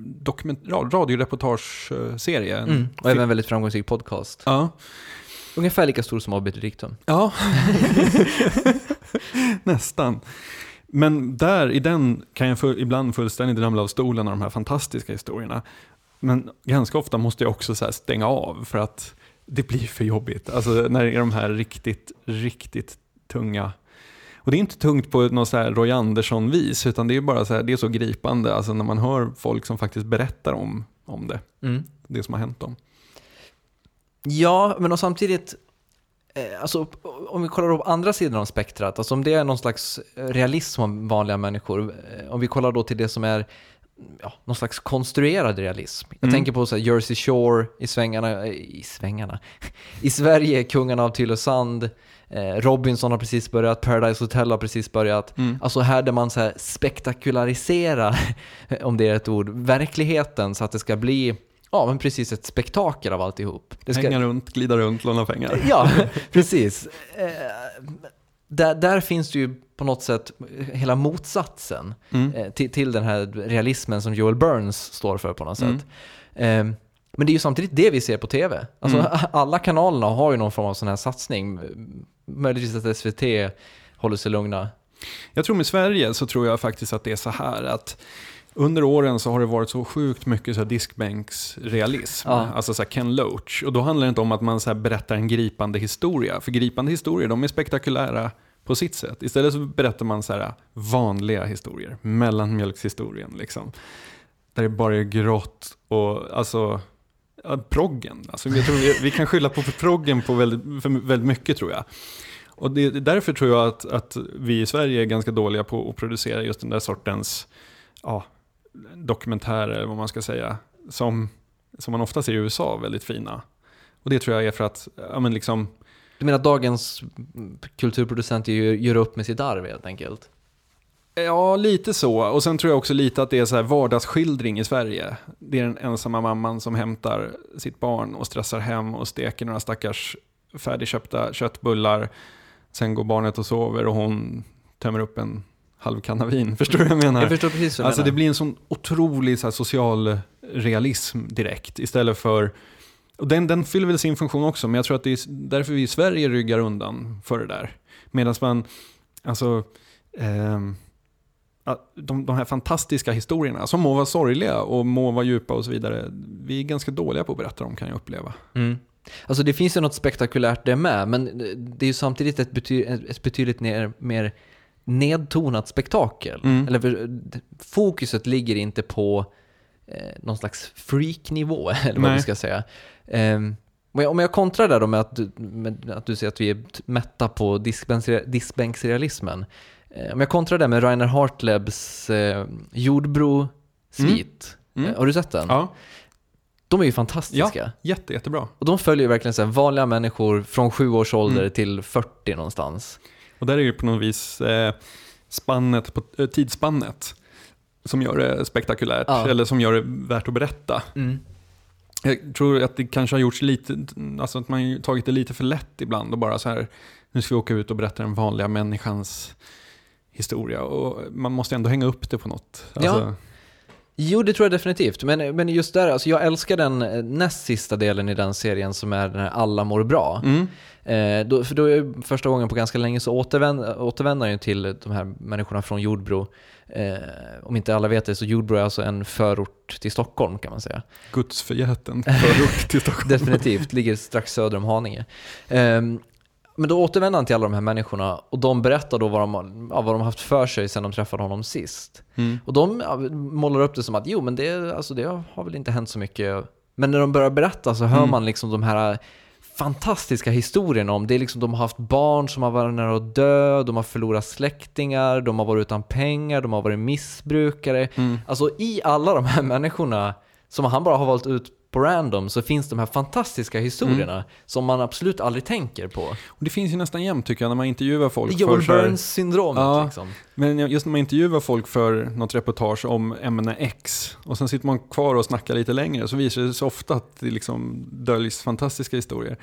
[SPEAKER 1] dokument, ra- radioreportageserie.
[SPEAKER 2] Mm. Och även en väldigt framgångsrik podcast.
[SPEAKER 1] Ja.
[SPEAKER 2] Ungefär lika stor som Obit Dictum.
[SPEAKER 1] Ja, nästan. Men där, i den kan jag för, ibland fullständigt ramla av stolen av de här fantastiska historierna. Men ganska ofta måste jag också stänga av för att det blir för jobbigt. Alltså när det är de här riktigt, riktigt tunga. Och det är inte tungt på något så här Roy Andersson-vis, utan det är bara så här, det är så gripande. Alltså när man hör folk som faktiskt berättar om, om det,
[SPEAKER 2] Mm.
[SPEAKER 1] det som har hänt dem.
[SPEAKER 2] Ja, men och samtidigt, eh, alltså, om vi kollar på andra sidan av spektrat, alltså om det är någon slags realism om vanliga människor, eh, om vi kollar då till det som är ja, någon slags konstruerad realism. Jag
[SPEAKER 1] Mm.
[SPEAKER 2] tänker på så här, Jersey Shore i svängarna, eh, i svängarna, i Sverige, Kungarna av Tylösand, Robinson har precis börjat, Paradise Hotel har precis börjat.
[SPEAKER 1] Mm.
[SPEAKER 2] Alltså här där man så här spektakulariserar, om det är ett ord, verkligheten så att det ska bli, ja men precis ett spektakel av alltihop. Det ska,
[SPEAKER 1] Hänga runt, glida runt, låna pengar.
[SPEAKER 2] Ja, precis. Eh, där, där finns det ju på något sätt hela motsatsen
[SPEAKER 1] Mm.
[SPEAKER 2] eh, till, till den här realismen som Joel Burns står för på något
[SPEAKER 1] Mm.
[SPEAKER 2] sätt. Eh, men det är ju samtidigt det vi ser på tv. Alltså,
[SPEAKER 1] Mm.
[SPEAKER 2] Alla kanalerna har ju någon form av sån här satsning. Möjligtvis att SVT håller sig lugna.
[SPEAKER 1] Jag tror med Sverige så tror jag faktiskt att det är så här att under åren så har det varit så sjukt mycket så här diskbänksrealism.
[SPEAKER 2] Ja.
[SPEAKER 1] Alltså så Ken Loach. Och då handlar det inte om att man så berättar en gripande historia. För gripande historier, de är spektakulära på sitt sätt. Istället så berättar man så här vanliga historier. Mellanmjölkshistorien liksom. Där det bara är grått och alltså ja, proggen. Alltså, jag tror vi, vi kan skylla på proggen på väldigt, för väldigt mycket tror jag. Och det, därför tror jag att, att vi i Sverige är ganska dåliga på att producera just den där sortens ja, dokumentärer, eller vad man ska säga, som, som man ofta ser i USA, väldigt fina. Och det tror jag är för att, ja men liksom,
[SPEAKER 2] Du menar att dagens kulturproducenter gör, gör upp med sitt arv helt enkelt?
[SPEAKER 1] Ja lite så. Och sen tror jag också lite att det är så här vardagsskildring i Sverige. Det är den ensamma mamman som hämtar sitt barn och stressar hem och steker några stackars färdigköpta köttbullar. Sen går barnet och sover och hon tömmer upp en halv kanna vin. Förstår du vad jag menar?
[SPEAKER 2] Jag förstår precis vad du
[SPEAKER 1] Alltså det
[SPEAKER 2] menar.
[SPEAKER 1] blir en sån otrolig så här, social realism direkt istället för och den, den fyller väl sin funktion också, men jag tror att det är därför vi i Sverige ryggar undan för det där. Medan man, alltså, att de, de här fantastiska historierna, som må vara sorgliga och må vara djupa och så vidare, vi är ganska dåliga på att berätta dem kan jag uppleva.
[SPEAKER 2] Mm. Alltså det finns ju något spektakulärt det med, men det är ju samtidigt ett, bety ett betydligt ner, mer nedtonat spektakel.
[SPEAKER 1] Mm.
[SPEAKER 2] Eller fokuset ligger inte på eh, någon slags freak-nivå, eller vad vi ska säga. Ehm, om jag, kontrar där då med att, du- med att du säger att vi är mätta på diskbänksre- diskbänksrealismen. Eh, om jag kontrar det med Rainer Hartlebs eh, Jordbro-svit.
[SPEAKER 1] Mm.
[SPEAKER 2] Eh, har du sett den?
[SPEAKER 1] Ja,
[SPEAKER 2] De är ju fantastiska.
[SPEAKER 1] ja jätte, jättebra.
[SPEAKER 2] Och de följer ju verkligen så vanliga människor från sju års ålder
[SPEAKER 1] Mm.
[SPEAKER 2] till 40 någonstans.
[SPEAKER 1] Och där är det på något vis eh, spannet på, eh, tidsspannet som gör det spektakulärt,
[SPEAKER 2] Ja.
[SPEAKER 1] eller som gör det värt att berätta. Jag tror att det kanske har gjorts lite, alltså att man tagit det lite för lätt ibland och bara så här, nu ska vi åka ut och berätta den vanliga människans historia. Och man måste ändå hänga upp det på något. Alltså,
[SPEAKER 2] Ja. Jo, det tror jag definitivt. Men, men just där, alltså jag älskar den eh, näst sista delen i den serien som är den här Alla mår bra.
[SPEAKER 1] Mm,
[SPEAKER 2] Eh, då, för då är första gången på ganska länge så återvänder, återvänder han till de här människorna från Jordbro. Eh, om inte alla vet det så Jordbro är alltså en förort till Stockholm kan man säga.
[SPEAKER 1] Gudsförgäten förort till Stockholm.
[SPEAKER 2] Definitivt, ligger strax söder om Haninge. Ehm, men då återvänder han till alla de här människorna och de berättar då vad de, har- ja, vad de haft för sig sedan de träffade honom sist.
[SPEAKER 1] Mm.
[SPEAKER 2] Och de ja, målar upp det som att jo, men det, alltså, det har väl inte hänt så mycket. Men när de börjar berätta så hör
[SPEAKER 1] Mm.
[SPEAKER 2] man liksom de här fantastiska historierna om det är liksom de har haft barn som har varit nära att dö, de har förlorat släktingar, de har varit utan pengar, de har varit missbrukare.
[SPEAKER 1] Mm.
[SPEAKER 2] Alltså i alla de här människorna som han bara har valt ut på random så finns de här fantastiska historierna
[SPEAKER 1] Mm.
[SPEAKER 2] som man absolut aldrig tänker på.
[SPEAKER 1] Och det finns ju nästan jämt tycker jag när man intervjuar folk.
[SPEAKER 2] Joel
[SPEAKER 1] för så här-
[SPEAKER 2] Burns-syndromet
[SPEAKER 1] Ja.
[SPEAKER 2] liksom.
[SPEAKER 1] Men just när man intervjuar folk för något reportage om ämne X och sen sitter man kvar och snackar lite längre så visar det sig ofta att det liksom döljs fantastiska historier.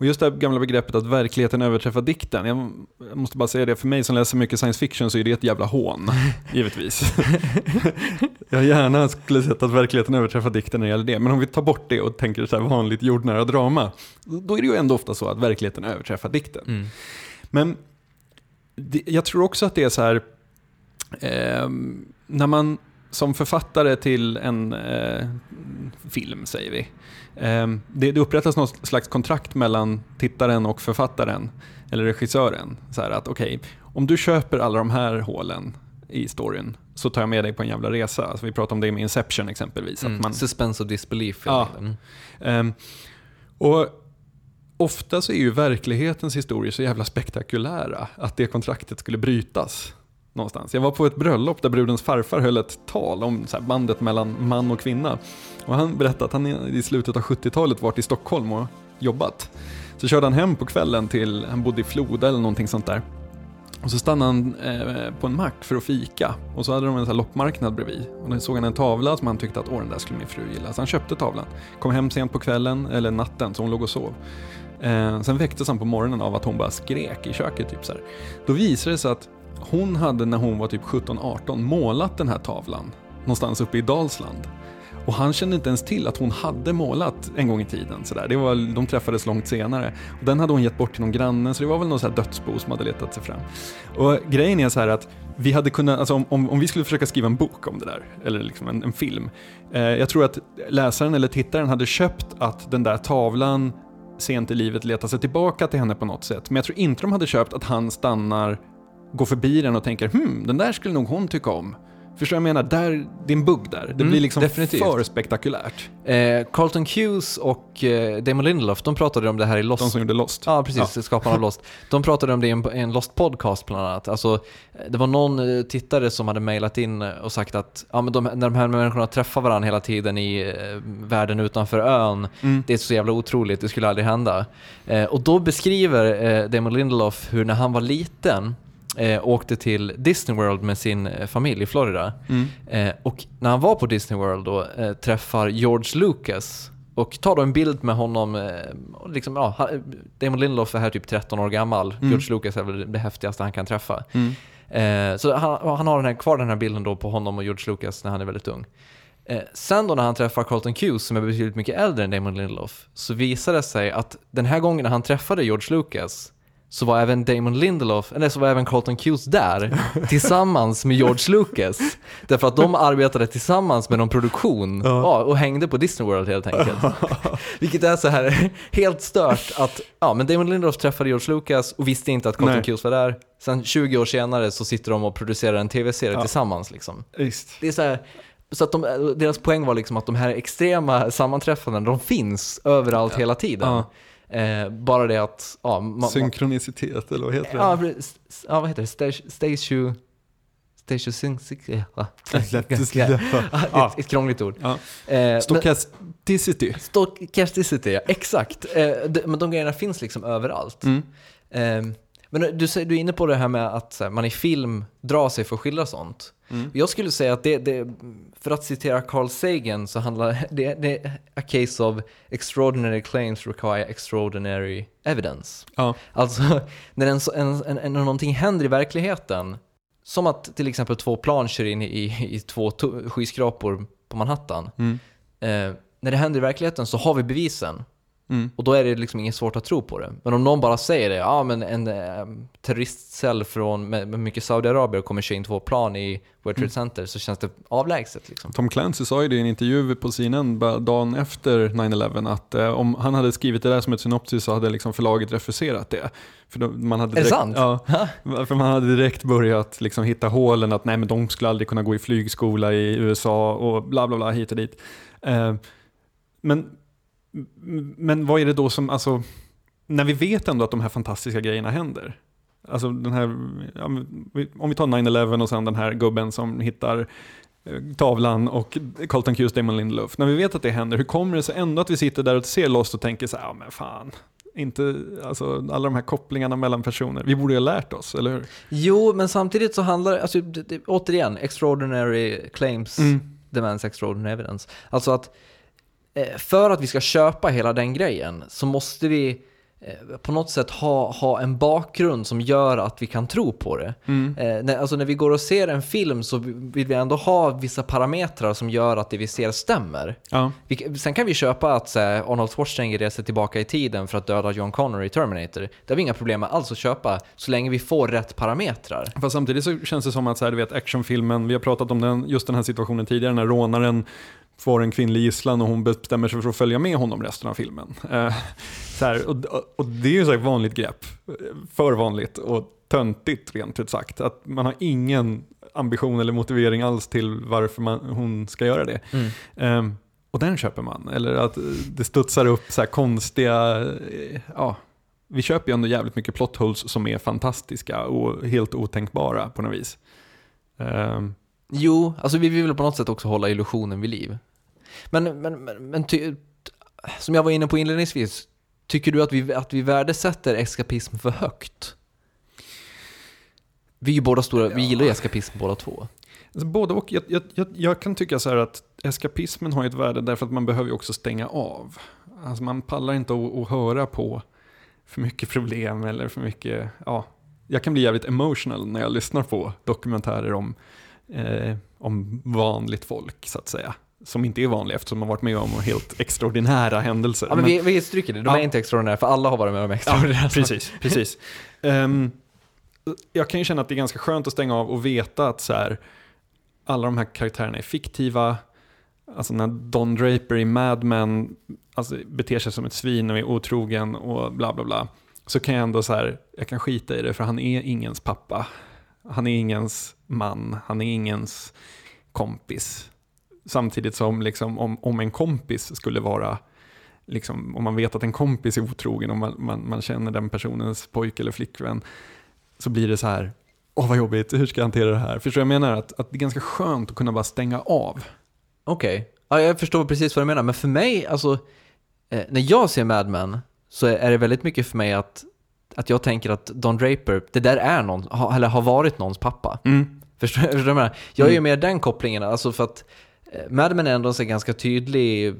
[SPEAKER 1] Och just det här gamla begreppet att verkligheten överträffar dikten. Jag måste bara säga det, för mig som läser mycket science fiction så är det ett jävla hån, givetvis. jag gärna skulle sett att verkligheten överträffar dikten när det gäller det. Men om vi tar bort det och tänker så här vanligt jordnära drama, då är det ju ändå ofta så att verkligheten överträffar dikten.
[SPEAKER 2] Mm.
[SPEAKER 1] Men jag tror också att det är så här, ehm, när man som författare till en eh, film, säger vi, ehm, det, det upprättas något slags kontrakt mellan tittaren och författaren, eller regissören. Så här att okej, om du köper alla de här hålen i storyn så tar jag med dig på en jävla resa. Alltså, vi pratade om det med Inception exempelvis.
[SPEAKER 2] Mm.
[SPEAKER 1] Att man,
[SPEAKER 2] Suspense of disbelief.
[SPEAKER 1] Ja. Ehm, och ofta så är ju verklighetens historier så jävla spektakulära att det kontraktet skulle brytas någonstans. Jag var på ett bröllop där brudens farfar höll ett tal om så här, bandet mellan man och kvinna. Och han berättade att han i slutet av 70-talet varit i Stockholm och jobbat. Så körde han hem på kvällen till, han bodde i Floda eller någonting sånt där. Och så stannade han eh, på en mack för att fika. Och så hade de en sån här loppmarknad bredvid. Och då såg han en tavla som han tyckte att åh den där skulle min fru gilla. Så han köpte tavlan. Kom hem sent på kvällen, eller natten, så hon låg och sov. Eh, sen väcktes han på morgonen av att hon bara skrek i köket. Typ så här. Då visade det sig att hon hade när hon var typ 17-18 målat den här tavlan. Någonstans uppe i Dalsland. Och han kände inte ens till att hon hade målat en gång i tiden. Så där. Det var, de träffades långt senare. Och den hade hon gett bort till någon granne, så det var väl någon så här dödsbo som hade letat sig fram. Och grejen är så här att vi hade kunnat, alltså om, om, om vi skulle försöka skriva en bok om det där, eller liksom en, en film. Eh, jag tror att läsaren eller tittaren hade köpt att den där tavlan sent i livet letar sig tillbaka till henne på något sätt. Men jag tror inte de hade köpt att han stannar, går förbi den och tänker hmm, den där skulle nog hon tycka om. Förstår jag menar? Där, det är en bugg där. Det
[SPEAKER 2] Mm,
[SPEAKER 1] blir liksom
[SPEAKER 2] definitivt.
[SPEAKER 1] för spektakulärt.
[SPEAKER 2] Eh, Carlton Hughes och eh, Damon Lindelof, de pratade om det här i Lost.
[SPEAKER 1] De som gjorde Lost.
[SPEAKER 2] Ja, precis. Skaparna av Lost. De pratade om det i en, en Lost podcast bland annat. Alltså, det var någon eh, tittare som hade mejlat in och sagt att ja, men de, när de här människorna träffar varandra hela tiden i eh, världen utanför ön, det är så jävla otroligt, det skulle aldrig hända. Eh, och då beskriver eh, Damon Lindelof hur när han var liten eh, åkte till Disney World med sin eh, familj i Florida. Eh, och när han var på Disney World då eh, träffar George Lucas och tar då en bild med honom, eh, och liksom, ja, Damon Lindelof är här typ 13 år gammal, George Lucas är väl det häftigaste han kan träffa. Eh, så han, han har den här, kvar den här bilden då på honom och George Lucas när han är väldigt ung. Eh, sen då när han träffar Carlton Hughes som är betydligt mycket äldre än Damon Lindelof så visar det sig att den här gången när han träffade George Lucas så var även Damon Lindelof, eller så var även Carlton Hughes där tillsammans med George Lucas. Därför att de arbetade tillsammans med någon produktion ja, och hängde på Disney World helt enkelt. Vilket är så här helt stört att ja, men Damon Lindelof träffade George Lucas och visste inte att Carlton. Hughes var där. Sen 20 år senare så sitter de och producerar en tv-serie tillsammans liksom.
[SPEAKER 1] Visst.
[SPEAKER 2] Det är så här, så att de, deras poäng var liksom att de här extrema sammanträffandena, de finns överallt hela tiden.
[SPEAKER 1] Ja.
[SPEAKER 2] Eh, bara det att, ja, ma- ma-
[SPEAKER 1] Synkronicitet, eller vad heter det?
[SPEAKER 2] ja, vad heter det? Stage, stage. Ja. ett, ett krångligt ord.
[SPEAKER 1] Ja.
[SPEAKER 2] Eh,
[SPEAKER 1] Stochasticity.
[SPEAKER 2] Stochasticity, ja. Exakt. Eh, de, men de grejerna finns liksom överallt.
[SPEAKER 1] Mm.
[SPEAKER 2] Eh, men du, är inne på det här med att här, man i film drar sig för att skildra sånt.
[SPEAKER 1] Mm.
[SPEAKER 2] Jag skulle säga att det, det, för att citera Carl Sagan så handlar det, det är a case of extraordinary claims require extraordinary evidence.
[SPEAKER 1] Ja.
[SPEAKER 2] Alltså, när en, en, en, en, någonting händer i verkligheten, som att till exempel två plan kör in i, i, två skyskrapor på Manhattan.
[SPEAKER 1] Mm.
[SPEAKER 2] Eh, när det händer i verkligheten så har vi bevisen.
[SPEAKER 1] Mm.
[SPEAKER 2] Och då är det liksom inget svårt att tro på det. Men om någon bara säger det, ja men en eh, terroristcell från, med, med mycket Saudiarabier kommer köra in två plan i World Trade Center så känns det avlägset liksom.
[SPEAKER 1] Tom Clancy sa ju det i en intervju på CNN dagen efter 9-11 att eh, om han hade skrivit det där som ett synopsis så hade liksom förlaget refuserat det. För då, man hade
[SPEAKER 2] Är det
[SPEAKER 1] direkt,
[SPEAKER 2] sant?
[SPEAKER 1] Ja, för man hade direkt börjat liksom hitta hålen att nej men de skulle aldrig kunna gå i flygskola i USA och bla bla bla hit och dit. Eh, men, men vad är det då som, alltså, när vi vet ändå att de här fantastiska grejerna händer. Alltså den här, om vi tar 9-11 och sen den här gubben som hittar eh, tavlan och Carlton Hughes, Damon Lindelof. När vi vet att det händer, hur kommer det sig ändå att vi sitter där och ser Lost och tänker så här, ja men fan, inte, alltså alla de här kopplingarna mellan personer. Vi borde ju ha lärt oss, eller hur?
[SPEAKER 2] Jo, men samtidigt så handlar alltså, det, återigen, extraordinary claims
[SPEAKER 1] Mm.
[SPEAKER 2] demands extraordinary evidence. Alltså att för att vi ska köpa hela den grejen så måste vi eh, på något sätt ha, ha en bakgrund som gör att vi kan tro på det.
[SPEAKER 1] Mm.
[SPEAKER 2] Eh, när, alltså när vi går och ser en film så vill vi ändå ha vissa parametrar som gör att det vi ser stämmer.
[SPEAKER 1] Ja,
[SPEAKER 2] Vi, sen kan vi köpa att så här, Arnold Schwarzenegger reser tillbaka i tiden för att döda John Connor i Terminator. Det har vi inga problem med alls att köpa, så länge vi får rätt parametrar.
[SPEAKER 1] fast samtidigt så känns det som att så här, du vet, actionfilmen, vi har pratat om den, just den här situationen tidigare när rånaren får en kvinnlig gisslan och hon bestämmer sig för att följa med honom resten av filmen. Eh, så här, och, och det är ju så ett vanligt grepp, för vanligt och töntigt rent ut sagt. Att man har ingen ambition eller motivering alls till varför man, hon ska göra det. Eh, och den köper man. Eller att det studsar upp så här konstiga, eh, ja, vi köper ju ändå jävligt mycket plot holes som är fantastiska och helt otänkbara på något vis. Ehm,
[SPEAKER 2] Jo, alltså vi vill på något sätt också hålla illusionen vid liv. Men, men, men, men ty, som jag var inne på inledningsvis, tycker du att vi, att vi värdesätter eskapism för högt? Vi är båda stora, vi gillar ju eskapism båda två.
[SPEAKER 1] Alltså både och. Jag, jag, jag, jag kan tycka så här att eskapismen har ett värde därför att man behöver ju också stänga av. Alltså man pallar inte att, att höra på för mycket problem eller för mycket, ja. Jag kan bli jävligt emotional när jag lyssnar på dokumentärer om, eh, om vanligt folk så att säga. Som inte är vanliga eftersom man varit med om helt extraordinära händelser.
[SPEAKER 2] Ja, men
[SPEAKER 1] Men-
[SPEAKER 2] vi, vi stryker det, de
[SPEAKER 1] Ja.
[SPEAKER 2] är inte extraordinära, för alla har varit med om extraordinära saker.
[SPEAKER 1] Precis, precis. Ehm, jag kan ju känna att det är ganska skönt att stänga av och veta att så här, alla de här karaktärerna är fiktiva. Alltså när Don Draper i Mad Men alltså, beter sig som ett svin och är otrogen och bla bla bla. Så kan jag ändå så här, jag kan skita i det för han är ingens pappa. Han är ingens man, han är ingens kompis. Samtidigt som liksom, om, om en kompis skulle vara liksom, om man vet att en kompis är otrogen och man, man, man känner den personens pojke eller flickvän så blir det så här, åh vad jobbigt, hur ska jag hantera det här? Förstår du vad jag menar? Att, att det är ganska skönt att kunna bara stänga av.
[SPEAKER 2] Okej, ja, jag förstår precis vad du menar, men för mig, alltså, eh, när jag ser Mad Men så är det väldigt mycket för mig att, att jag tänker att Don Draper, det där är någon, ha, eller har varit någons pappa. Förstår, förstår du vad jag menar? Jag gör ju mer den kopplingen, alltså för att Mad Men är ändå en så ganska tydlig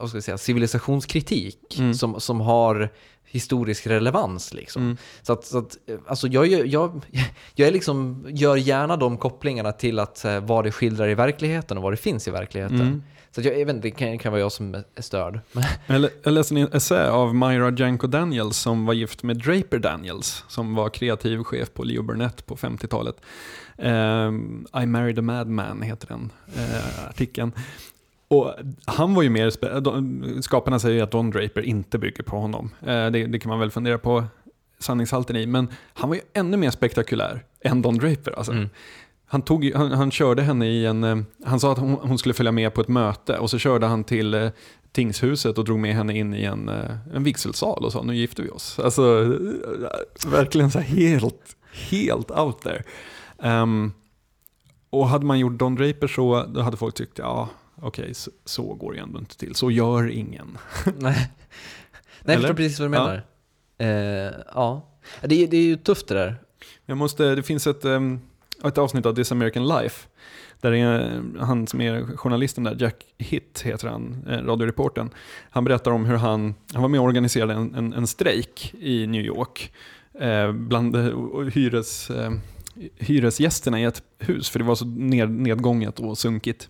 [SPEAKER 2] vad ska jag säga, civilisationskritik
[SPEAKER 1] Mm.
[SPEAKER 2] som, som har historisk relevans. Liksom.
[SPEAKER 1] Mm.
[SPEAKER 2] Så att, så att eh, alltså jag, jag, jag är liksom, gör gärna de kopplingarna till att eh, vad det skildrar i verkligheten och vad det finns i verkligheten.
[SPEAKER 1] Mm.
[SPEAKER 2] Så jag, jag vet inte, det kan, kan vara jag som är störd.
[SPEAKER 1] Jag, jag läste en essä av Myra Janko Daniels som var gift med Draper Daniels som var kreativ chef på Leo Burnett på 50-talet. Ehm, I married a madman heter den eh, artikeln. Och han var ju mer, skaparna säger ju att Don Draper inte bygger på honom. Eh, det, det kan man väl fundera på sanningshalten i, men han var ju ännu mer spektakulär än Don Draper. Alltså.
[SPEAKER 2] Mm.
[SPEAKER 1] Han, tog, han, han körde henne i en, eh, han sa att hon, hon skulle följa med på ett möte och så körde han till eh, tingshuset och drog med henne in i en, eh, en vigselsal och sa nu gifter vi oss. Alltså eh, verkligen så helt, helt out there. Ehm, och hade man gjort Don Draper så, då hade folk tyckt ja, okej, så, så går det ändå inte till. Så gör ingen.
[SPEAKER 2] Nej, Nej jag förstår precis vad du
[SPEAKER 1] Ja.
[SPEAKER 2] menar. Eh, ja, det, är- det är ju tufft det där.
[SPEAKER 1] Jag måste, det finns ett, ehm, ett avsnitt av This American Life. Där är han som är journalisten där, Jack Hitt heter han, eh, radioreportern. Han berättar om hur han, han var med och organiserade en, en, en strejk i New York. Eh, bland eh, hyres, eh, hyresgästerna i ett hus, för det var så ned, nedgånget och sunkigt.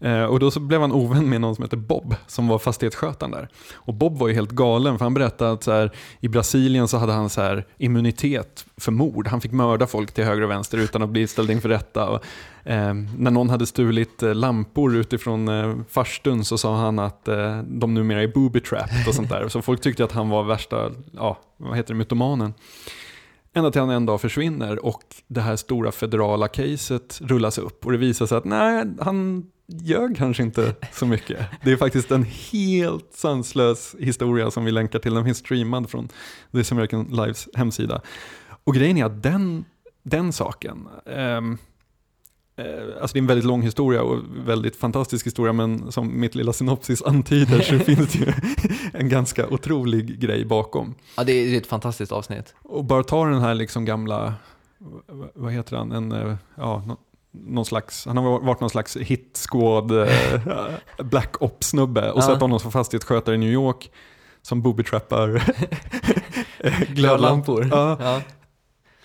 [SPEAKER 1] Eh, och då så blev han ovän med någon som heter Bob, som var fastighetsskötaren där. Och Bob var ju helt galen, för han berättade att så här, i Brasilien så hade han så här, immunitet för mord. Han fick mörda folk till höger och vänster utan att bli ställd inför rätta. Och, eh, när någon hade stulit eh, lampor utifrån eh, farstun så sa han att eh, de numera är booby-trapped och sånt där. Så folk tyckte att han var värsta, ja, vad heter det, mytomanen. Ända till han en dag försvinner och det här stora federala caset rullas upp och det visar sig att nej, han ljög kanske inte så mycket. Det är faktiskt en helt sanslös historia som vi länkar till. Den finns streamad från This American Lives hemsida. Och grejen är att den, den saken, eh, alltså det är en väldigt lång historia och väldigt fantastisk historia, men som mitt lilla synopsis antyder så finns det ju en ganska otrolig grej bakom.
[SPEAKER 2] Ja, det är ett fantastiskt avsnitt.
[SPEAKER 1] Och bara ta den här liksom gamla, vad heter han, en, eh, ja, nå- någon slags, han har varit någon slags hit squad eh, black ops-snubbe och
[SPEAKER 2] Ja.
[SPEAKER 1] sett honom som fastighetsskötare i New York som booby-trappar eh, glödlampor. Ja,
[SPEAKER 2] Ja.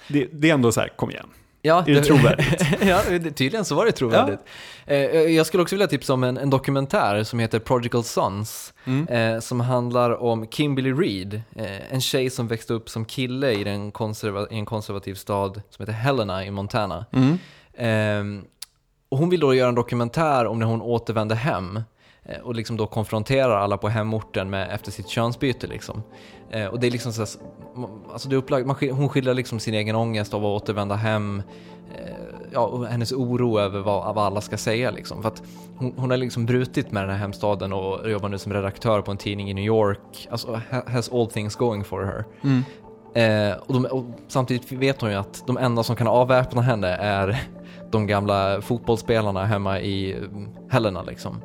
[SPEAKER 1] det, det är ändå så här, kom igen.
[SPEAKER 2] Ja,
[SPEAKER 1] Är det trovärdigt?
[SPEAKER 2] ja, tydligen så var det trovärdigt. Eh, jag skulle också vilja tipsa om en, en dokumentär som heter Prodigal Sons,
[SPEAKER 1] Mm.
[SPEAKER 2] eh, som handlar om Kimberly Reed, eh, en tjej som växte upp som kille i, den konserva- i en konservativ stad som heter Helena i Montana.
[SPEAKER 1] Mm.
[SPEAKER 2] Ehm, och hon vill då göra en dokumentär om när hon återvände hem och liksom då konfronterar alla på hemorten med, efter sitt könsbyte. Liksom. Eh, och det är liksom så här, alltså det är upplagt, man, hon skildrar liksom sin egen ångest av att återvända hem. Eh, ja, hennes oro över vad, vad alla ska säga liksom. För att hon, hon har liksom brutit med den här hemstaden och jobbar nu som redaktör på en tidning i New York. Alltså has all things going for her. Eh, och, de, och samtidigt vet hon ju att de enda som kan avväpna henne är de gamla fotbollsspelarna hemma i mm, Helena liksom.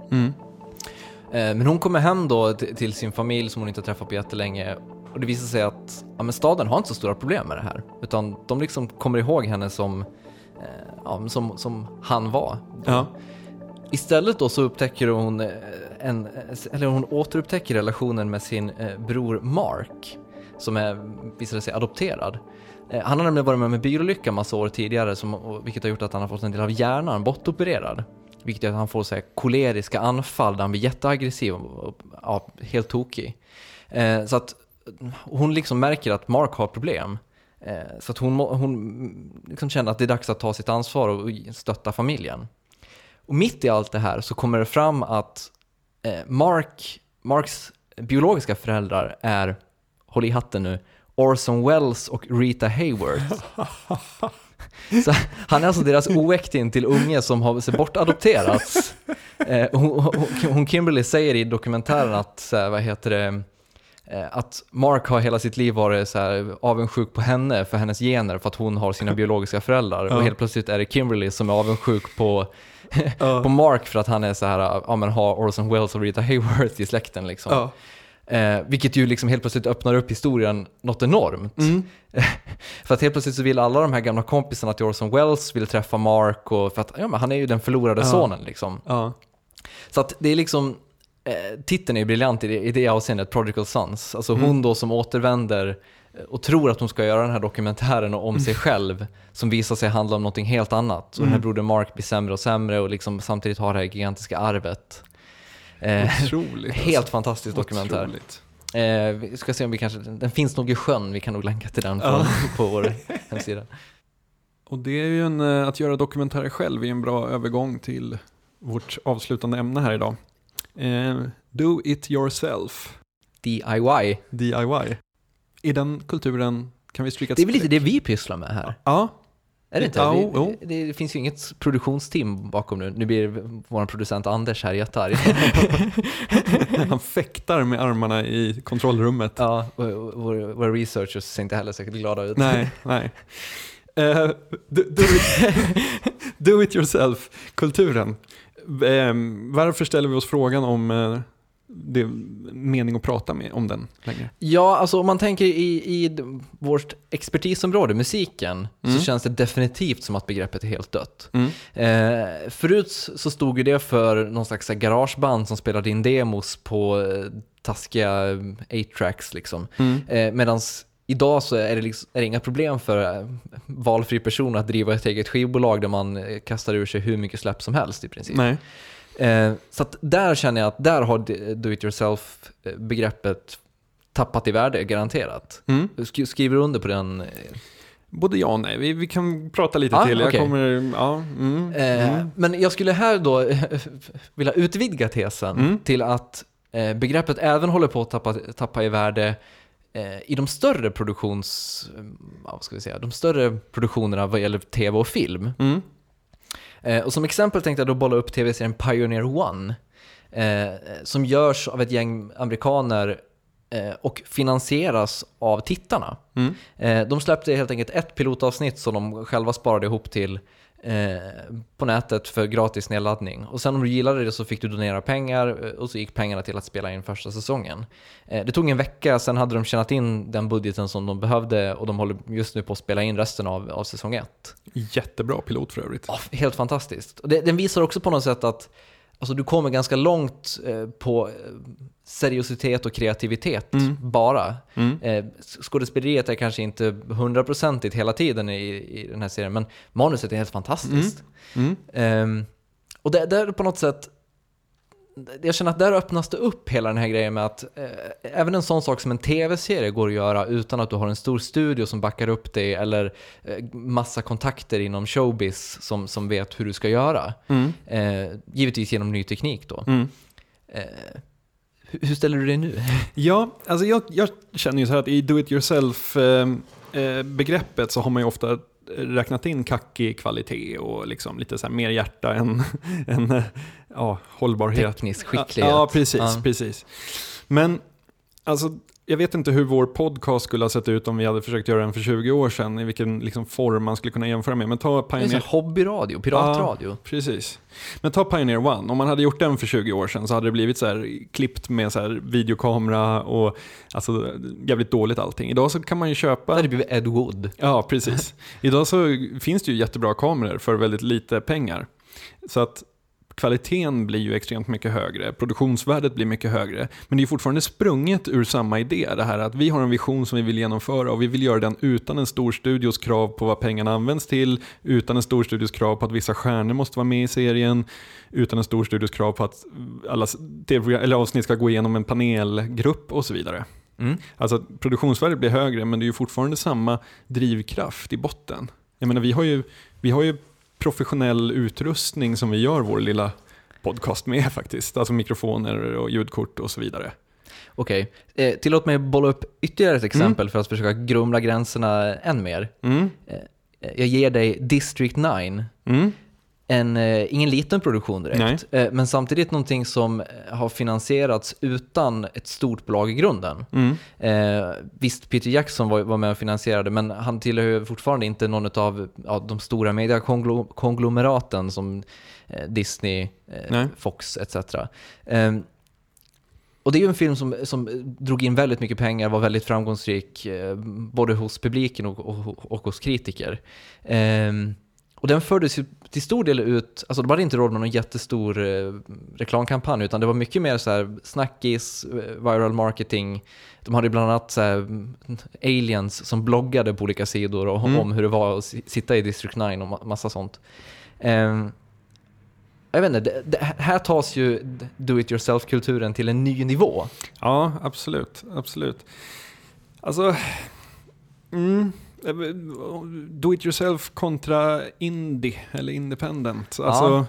[SPEAKER 2] Eh, Men hon kommer hem då till sin familj som hon inte har träffat på jättelänge och det visar sig att ja, men staden har inte så stora problem med det här. Utan de liksom kommer ihåg henne som, eh, ja, som, som han var.
[SPEAKER 1] Ja.
[SPEAKER 2] Istället då så upptäcker hon, eh, en, eller hon återupptäcker relationen med sin eh, bror Mark, som är, visade sig adopterad. Eh, Han har nämligen varit med med bilolycka massa år tidigare, som, vilket har gjort att han har fått en del av hjärnan bortopererad. Vilket gör att han får så här, koleriska anfall där han blir jätteaggressiv och, och ja, helt tokig. Eh, så att hon liksom märker att Mark har problem. Eh, så att hon, hon liksom känner att det är dags att ta sitt ansvar och stötta familjen. Och mitt i allt det här så kommer det fram att eh, Mark, Marks biologiska föräldrar är, håll i hatten nu, Orson Welles och Rita Hayworth. Så han är alltså deras oäkting till unge som har bortadopterats. Eh, hon, hon, Kimberly säger i dokumentären att, vad heter det, att Mark har hela sitt liv varit så här, avundsjuk på henne för hennes gener för att hon har sina biologiska föräldrar. Och helt plötsligt är det Kimberly som är avundsjuk på, på Mark för att han är så här, ja men har Orson Welles och Rita Hayworth i släkten liksom.
[SPEAKER 1] Ja.
[SPEAKER 2] Eh, vilket ju liksom helt plötsligt öppnar upp historien något enormt. för att helt plötsligt så vill alla de här gamla kompisarna till Orson Welles vill träffa Mark och för att ja, men han är ju den förlorade sonen liksom.
[SPEAKER 1] Ja.
[SPEAKER 2] Så att det är liksom, eh, titeln är briljant i det, i det avseendet, Prodigal Sons. Alltså hon då som återvänder eh, och tror att hon ska göra den här dokumentären om sig själv som visar sig handla om någonting helt annat. Och den här brodern Mark blir sämre och sämre och liksom samtidigt har det här gigantiska arvet. Eh,
[SPEAKER 1] Otroligt.
[SPEAKER 2] helt
[SPEAKER 1] alltså.
[SPEAKER 2] fantastisk dokumentär.
[SPEAKER 1] Otroligt.
[SPEAKER 2] Eh, vi ska se om vi kanske, den finns nog i sjön, vi kan nog länka till den på, på vår hemsida.
[SPEAKER 1] Och det är ju en, eh, att göra dokumentärer själv är en bra övergång till vårt avslutande ämne här idag. Eh, do it yourself,
[SPEAKER 2] DIY.
[SPEAKER 1] DIY. I den kulturen kan vi stryka ett
[SPEAKER 2] Det är väl lite det vi pysslar med här?
[SPEAKER 1] Ja,
[SPEAKER 2] Är det inte?
[SPEAKER 1] Ja,
[SPEAKER 2] Vi,
[SPEAKER 1] jo.
[SPEAKER 2] det, det finns ju inget produktionsteam bakom nu. Nu blir vår producent Anders här jättearg.
[SPEAKER 1] han fäktar med armarna i kontrollrummet.
[SPEAKER 2] ja, och, och, våra, våra researchers ser inte heller särskilt glada ut.
[SPEAKER 1] Nej, nej. Eh, do, do, it, do it yourself-kulturen. Eh, varför ställer vi oss frågan om eh, det är mening att prata med om den längre?
[SPEAKER 2] Ja, alltså om man tänker i, i vårt expertisområde, musiken,
[SPEAKER 1] Mm.
[SPEAKER 2] så känns det definitivt som att begreppet är helt dött.
[SPEAKER 1] Mm.
[SPEAKER 2] Eh, förut så stod ju det för någon slags här garageband som spelade in demos på eh, taskiga 8-tracks liksom.
[SPEAKER 1] Mm.
[SPEAKER 2] Eh, Medan idag så är det, liksom, är det inga problem för eh, valfri person att driva ett eget skivbolag där man eh, kastar ur sig hur mycket släpp som helst i princip.
[SPEAKER 1] Nej.
[SPEAKER 2] Eh, så där känner jag att där har d- do it yourself-begreppet tappat i värde, garanterat.
[SPEAKER 1] Mm.
[SPEAKER 2] Sk- skriver du under på den? eh,
[SPEAKER 1] Både ja och nej. Vi, vi kan prata lite
[SPEAKER 2] Ja,
[SPEAKER 1] till. Jag kommer... Ja, mm,
[SPEAKER 2] Eh,
[SPEAKER 1] mm.
[SPEAKER 2] Men jag skulle här då vilja utvidga tesen
[SPEAKER 1] Mm.
[SPEAKER 2] till att eh, begreppet även håller på att tappa, tappa i värde eh, i de större produktions... eh, vad ska vi säga? De större produktionerna vad gäller tv och film.
[SPEAKER 1] Mm.
[SPEAKER 2] Eh, och som exempel tänkte jag då bolla upp tv-serien Pioneer One. Eh, som görs av ett gäng amerikaner eh, och finansieras av tittarna.
[SPEAKER 1] Mm.
[SPEAKER 2] Eh, de släppte helt enkelt ett pilotavsnitt som de själva sparade ihop till eh, på nätet för gratis nedladdning. Och sen om du gillade det så fick du donera pengar eh, och så gick pengarna till att spela in första säsongen. Eh, det tog en vecka, sen hade de tjänat in den budgeten som de behövde och de håller just nu på att spela in resten av, av säsong ett.
[SPEAKER 1] Jättebra pilot för övrigt.
[SPEAKER 2] Ja, helt fantastiskt. Och det, den visar också på något sätt att alltså, du kommer ganska långt eh, på eh, seriositet och kreativitet bara.
[SPEAKER 1] Mm.
[SPEAKER 2] Eh, skådespeleriet är kanske inte hundraprocentigt hela tiden i, i den här serien, men manuset är helt fantastiskt.
[SPEAKER 1] Mm.
[SPEAKER 2] Ehm, och där, där på något sätt, jag känner att där öppnas det upp hela den här grejen med att eh, även en sån sak som en tv-serie går att göra utan att du har en stor studio som backar upp dig eller eh, massa kontakter inom showbiz som, som vet hur du ska göra.
[SPEAKER 1] Mm.
[SPEAKER 2] Eh, givetvis genom ny teknik då.
[SPEAKER 1] Mm.
[SPEAKER 2] Eh, hur, ställer du dig nu?
[SPEAKER 1] Ja, alltså jag, jag känner ju så här att i do it yourself eh, eh, begreppet så har man ju ofta räknat in kackig kvalitet och liksom lite så mer hjärta än, än ja, hållbarhet.
[SPEAKER 2] Teknisk skicklighet.
[SPEAKER 1] Ja, precis,
[SPEAKER 2] Ja.
[SPEAKER 1] precis. Men alltså, jag vet inte hur vår podcast skulle ha sett ut om vi hade försökt göra den för 20 år sedan, i vilken liksom form man skulle kunna jämföra med. Men ta
[SPEAKER 2] Det
[SPEAKER 1] Pioneer...
[SPEAKER 2] hobbyradio, piratradio.
[SPEAKER 1] Ja, precis. Men ta Pioneer One, om man hade gjort den för 20 år sedan så hade det blivit så här klippt med så här videokamera och alltså jävligt dåligt allting. Idag så kan man ju
[SPEAKER 2] Det
[SPEAKER 1] köpa...
[SPEAKER 2] hade blivit Ed Wood.
[SPEAKER 1] Ja, precis. Idag så finns det ju jättebra kameror för väldigt lite pengar. Så att kvaliteten blir ju extremt mycket högre, produktionsvärdet blir mycket högre. Men det är fortfarande sprunget ur samma idé, det här att vi har en vision som vi vill genomföra och vi vill göra den utan en stor studios krav på vad pengarna används till, utan en stor studios krav på att vissa stjärnor måste vara med i serien, utan en stor studios krav på att alla eller avsnitt ska gå igenom en panelgrupp och så vidare.
[SPEAKER 2] Mm.
[SPEAKER 1] Alltså produktionsvärdet blir högre men det är ju fortfarande samma drivkraft i botten. Jag menar vi har ju, vi har ju professionell utrustning som vi gör vår lilla podcast med faktiskt. Alltså mikrofoner och ljudkort och så vidare.
[SPEAKER 2] Okej, eh, tillåt mig bolla upp ytterligare ett exempel för att försöka grumla gränserna än mer.
[SPEAKER 1] Mm.
[SPEAKER 2] Eh, Jag ger dig District 9.
[SPEAKER 1] Mm.
[SPEAKER 2] En, eh, ingen liten produktion direkt,
[SPEAKER 1] Nej.
[SPEAKER 2] eh, men samtidigt någonting som eh, har finansierats utan ett stort bolag i grunden.
[SPEAKER 1] Mm.
[SPEAKER 2] Eh, visst, Peter Jackson var, var med och finansierade, men han tillhör ju fortfarande inte någon av ja, de stora mediekonglomeraten som eh, Disney, eh, Fox etc. Eh, och det är ju en film som, som drog in väldigt mycket pengar, var väldigt framgångsrik, både hos publiken och, och, och hos kritiker. Ehm, och den fördes ju till stor del ut, alltså de hade inte råd med någon jättestor eh, reklamkampanj, utan det var mycket mer så här snackis, eh, viral marketing. De hade bland annat så här, mm, aliens som bloggade på olika sidor och,
[SPEAKER 1] Mm.
[SPEAKER 2] om hur det var att si- sitta i District 9 och ma- massa sånt. Ehm, jag vet inte, det, det, här tas ju do it yourself-kulturen till en ny nivå.
[SPEAKER 1] Ja, absolut. absolut. Alltså, mm, do it yourself kontra indie eller independent. Alltså,
[SPEAKER 2] Ja.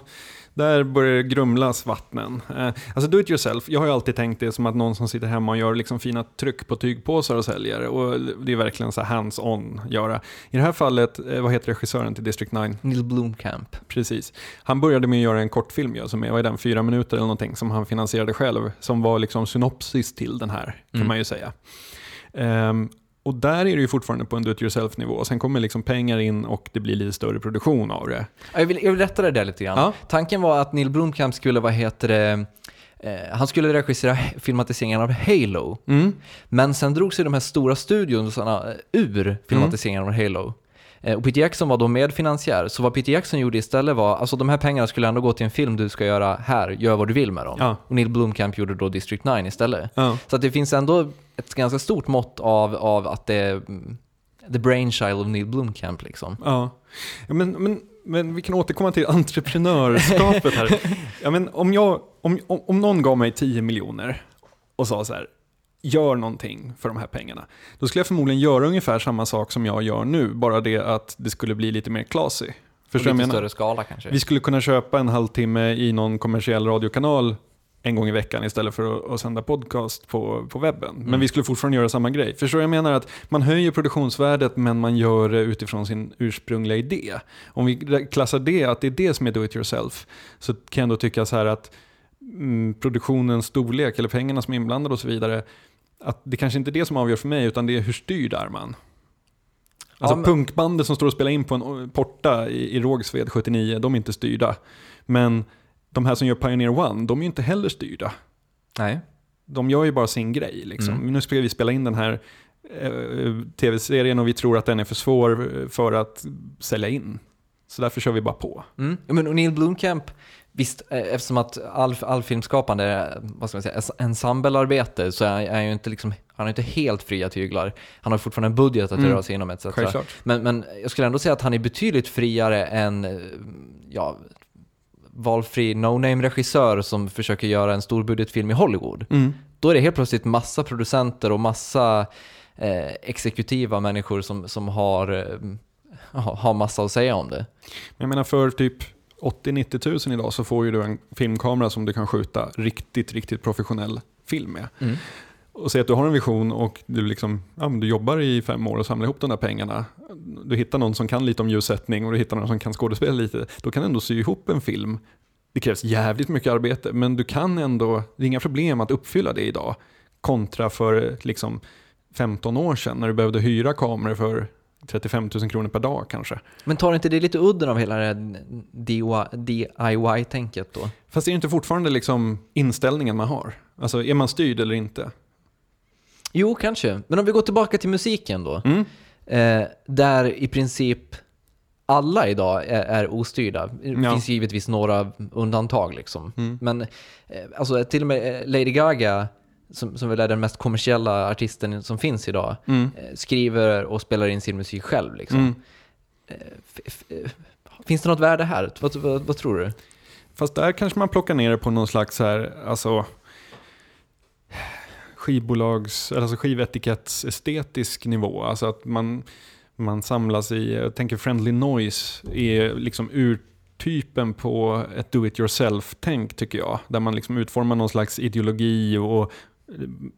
[SPEAKER 1] Där börjar det grumlas vattnen. Eh, alltså do it yourself, jag har ju alltid tänkt det som att någon som sitter hemma och gör liksom fina tryck på tygpåsar och säljer. Och det är verkligen så hands-on göra. I det här fallet, eh, vad heter regissören till District 9?
[SPEAKER 2] Neil Blomkamp.
[SPEAKER 1] Precis. Han började med att göra en kortfilm ju, som är, vad är den, fyra minuter eller någonting, som han finansierade själv, som var liksom synopsis till den här, kan
[SPEAKER 2] Mm.
[SPEAKER 1] man ju säga. Ehm, och där är det ju fortfarande på en do it yourself-nivå. Sen kommer liksom pengar in och det blir lite större produktion av det.
[SPEAKER 2] Ja, Jag vill, jag vill rätta det där lite grann.
[SPEAKER 1] Ja.
[SPEAKER 2] Tanken var att Neil Blomkamp skulle, vad heter det, eh, han skulle regissera filmatiseringen av Halo.
[SPEAKER 1] Mm.
[SPEAKER 2] Men sen drog sig de här stora studiosarna eh, ur filmatiseringen av Halo. Eh, Och Peter Jackson var då medfinansiär, så vad Peter Jackson gjorde istället var, alltså de här pengarna skulle ändå gå till en film du ska göra här, gör vad du vill med dem.
[SPEAKER 1] Ja.
[SPEAKER 2] Och Neil Blomkamp gjorde då District 9 istället.
[SPEAKER 1] Ja.
[SPEAKER 2] Så att det finns ändå ett ganska stort mått av, av att det är mm, the brainchild of Neil Blomkamp liksom.
[SPEAKER 1] Ja. Ja, men, men, men vi kan återkomma till entreprenörskapet här. Ja, men om, jag, om, om, om någon gav mig 10 miljoner och sa så här, gör någonting för de här pengarna. Då skulle jag förmodligen göra ungefär samma sak som jag gör nu, bara det att det skulle bli lite mer classy. Förstår
[SPEAKER 2] lite större skala kanske.
[SPEAKER 1] Vi skulle kunna köpa en halvtimme i någon kommersiell radiokanal en gång i veckan istället för att, att sända podcast på, på webben. Men
[SPEAKER 2] Mm.
[SPEAKER 1] vi skulle fortfarande göra samma grej. Förstår? Jag menar att man höjer produktionsvärdet men man gör det utifrån sin ursprungliga idé. Om vi klassar det, att det är det som är do it yourself, så kan jag ändå tycka så här att produktionens storlek eller pengarna som är inblandade och så vidare, att det kanske inte är det som avgör för mig utan det är hur styrd är man. Alltså
[SPEAKER 2] Ja, men-
[SPEAKER 1] punkbandet som står och spelar in på en porta i, i Rågsved 79, de är inte styrda. Men de här som gör Pioneer One, de är ju inte heller styrda.
[SPEAKER 2] Nej.
[SPEAKER 1] De gör ju bara sin grej. Liksom.
[SPEAKER 2] Mm.
[SPEAKER 1] Nu ska vi spela in den här eh, tv-serien och vi tror att den är för svår eh, för att sälja in. Så därför kör vi bara på.
[SPEAKER 2] Mm. Men Neil Blomkamp, visst, eh, eftersom att all, all filmskapande är vad ska man säga, ens- ensemblearbete så är, är ju inte liksom, han har inte helt fria tyglar. Han har fortfarande en budget att
[SPEAKER 1] Mm.
[SPEAKER 2] röra sig inom etc. Men, men jag skulle ändå säga att han är betydligt friare än eh, ja, valfri no-name-regissör som försöker göra en storbudgetfilm i Hollywood.
[SPEAKER 1] Mm.
[SPEAKER 2] Då är det helt plötsligt massa producenter och massa eh, exekutiva människor som, som har, eh, ha- har massa att säga om det.
[SPEAKER 1] Men jag menar för typ 80-90 tusen idag så får ju du en filmkamera som du kan skjuta riktigt, riktigt professionell film med.
[SPEAKER 2] Mm.
[SPEAKER 1] och säg att du har en vision och du, liksom, ja, du jobbar i fem år och samlar ihop de där pengarna. Du hittar någon som kan lite om ljussättning och du hittar någon som kan skådespela lite. Då kan du ändå sy ihop en film. Det krävs jävligt mycket arbete, men du kan ändå, det är inga problem att uppfylla det idag. Kontra för liksom 15 år sedan när du behövde hyra kameror för 35 000 kronor per dag kanske.
[SPEAKER 2] Men tar inte det lite udden av hela det DIY-tänket då?
[SPEAKER 1] Fast det är inte fortfarande liksom inställningen man har. Alltså är man styrd eller inte?
[SPEAKER 2] Jo, kanske. Men om vi går tillbaka till musiken då.
[SPEAKER 1] Mm.
[SPEAKER 2] Eh, där i princip alla idag är, är ostyrda. Det
[SPEAKER 1] Ja.
[SPEAKER 2] finns givetvis några undantag liksom.
[SPEAKER 1] Mm.
[SPEAKER 2] Men eh, alltså, till och med eh, Lady Gaga, som, som väl är den mest kommersiella artisten som finns idag,
[SPEAKER 1] Mm.
[SPEAKER 2] eh, skriver och spelar in sin musik själv. Liksom.
[SPEAKER 1] Mm.
[SPEAKER 2] Eh, finns det något värde här? Vad, vad, vad tror du?
[SPEAKER 1] Fast där kanske man plockar ner det på någon slags här, alltså skivbolags, alltså estetisk nivå. Alltså att man, man samlas i, jag tänker Friendly Noise är liksom urtypen på ett do it yourself-tänk tycker jag. Där man liksom utformar någon slags ideologi och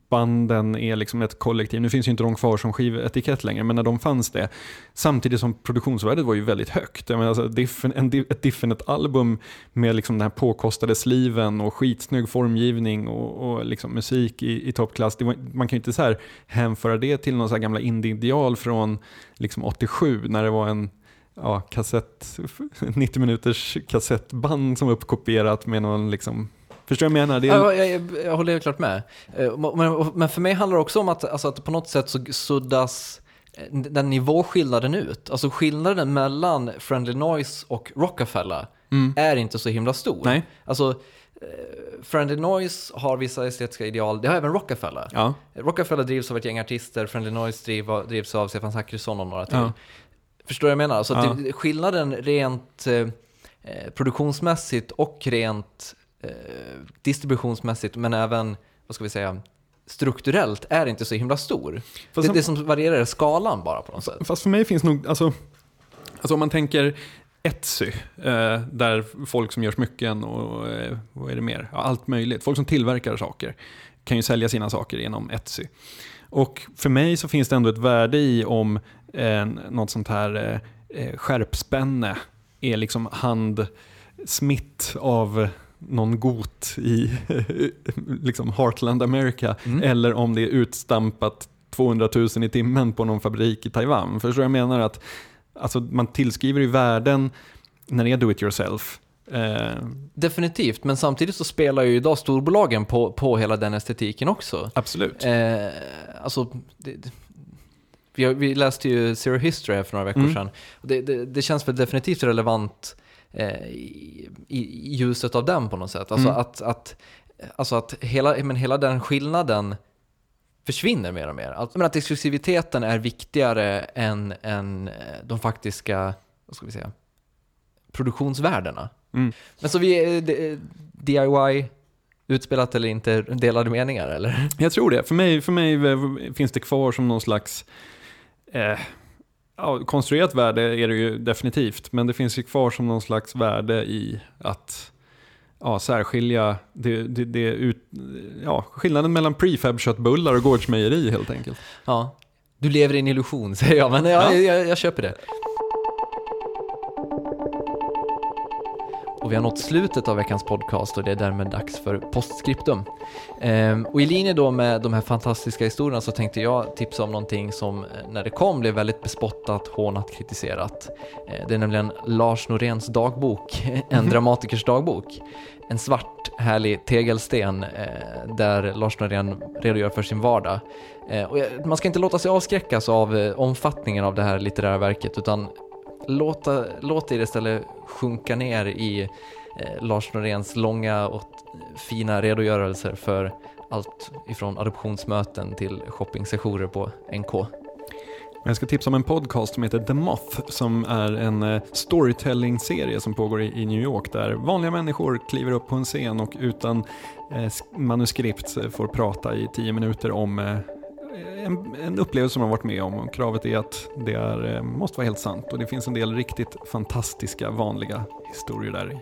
[SPEAKER 1] banden är liksom ett kollektiv. Nu finns ju inte de kvar som skivetikett längre, men när de fanns det. Samtidigt som produktionsvärdet var ju väldigt högt. Jag menar, alltså, Diffen- en, ett Different-album med liksom den här påkostade sliven och skitsnygg formgivning och, och liksom musik i, i toppklass. Det var, man kan ju inte så här hänföra det till någon så här gamla indie-ideal från liksom 87 när det var en ja, kassett, 90 minuters kassettband som var uppkopierat med någon liksom Förstår du vad jag menar? Det är,
[SPEAKER 2] Ja, jag, jag, jag håller klart med. Eh, Men, men för mig handlar det också om att, alltså att på något sätt så suddas eh, den nivåskillnaden ut. Alltså skillnaden mellan Friendly Noise och Rockefeller är inte så himla stor.
[SPEAKER 1] Mm. Nej.
[SPEAKER 2] Alltså, eh, Friendly Noise har vissa estetiska ideal, det har även Rockefeller.
[SPEAKER 1] ja.
[SPEAKER 2] Rockefeller drivs av ett gäng artister, Friendly Noise driv, drivs av Stefan Zachrisson och några till.
[SPEAKER 1] Ja.
[SPEAKER 2] Förstår du vad jag menar? Så att
[SPEAKER 1] Ja.
[SPEAKER 2] skillnaden rent eh, produktionsmässigt och rent distributionsmässigt, men även, vad ska vi säga, strukturellt är inte så himla stor.
[SPEAKER 1] Fast
[SPEAKER 2] det,
[SPEAKER 1] sen-
[SPEAKER 2] det som varierar är skalan bara på något sätt.
[SPEAKER 1] Fast för mig finns nog, alltså, alltså om man tänker Etsy, eh, där folk som gör smycken och eh, vad är det mer? Ja, allt möjligt. Folk som tillverkar saker kan ju sälja sina saker genom Etsy. Och för mig så finns det ändå ett värde i om eh, något sånt här eh, eh, skärpspänne är liksom handsmitt av någon got i liksom Heartland America eller om det är utstampat 200 000 i timmen på någon fabrik i Taiwan. Förstår jag menar? Att alltså, man tillskriver ju värden när det är do it yourself. Eh,
[SPEAKER 2] Definitivt, men samtidigt så spelar ju idag storbolagen på, på hela den estetiken också.
[SPEAKER 1] absolut.
[SPEAKER 2] Eh, alltså, det, det, vi, läste ju Zero History här för några veckor
[SPEAKER 1] Mm.
[SPEAKER 2] sedan. Det, det, det känns väl definitivt relevant i, i i ljuset av den på något sätt. Alltså
[SPEAKER 1] Mm.
[SPEAKER 2] att, att, alltså att hela, men hela den skillnaden försvinner mer och mer. Alltså, men att exklusiviteten är viktigare än, än eh, de faktiska, vad ska vi säga, produktionsvärdena.
[SPEAKER 1] Mm.
[SPEAKER 2] Men så vi det- DIY, utspelat eller inte, delade meningar eller?
[SPEAKER 1] Jag tror det. För mig, för mig eh, finns det kvar som någon slags eh, ja, konstruerat värde är det ju definitivt, men det finns ju kvar som någon slags värde i att ja, särskilja det, det, det ut, ja, skillnaden mellan prefab-köttbullar och gårdsmejeri helt enkelt.
[SPEAKER 2] Ja. Du lever i en illusion säger jag, men jag,
[SPEAKER 1] Ja.
[SPEAKER 2] jag, jag köper det. Och vi har nått slutet av veckans podcast och det är därmed dags för postskriptum. Ehm, och i linje då med de här fantastiska historierna så tänkte jag tipsa om någonting som eh, när det kom blev väldigt bespottat, hånat, kritiserat. Eh, det är nämligen Lars Noréns dagbok, en dramatikers dagbok. En svart härlig tegelsten eh, där Lars Norén redogör för sin vardag. Eh, och man ska inte låta sig avskräckas av eh, omfattningen av det här litterära verket utan låta, låt er istället sjunka ner i eh, Lars Noréns långa och fina redogörelser för allt ifrån adoptionsmöten till shoppingsessioner på NK.
[SPEAKER 1] Jag ska tipsa om en podcast som heter The Moth som är en eh, storytelling-serie som pågår i, New York där vanliga människor kliver upp på en scen och utan eh, manuskript eh, får prata i tio minuter om en, en upplevelse har varit med om. Och kravet är att det är, eh, måste vara helt sant och det finns en del riktigt fantastiska vanliga historier där i.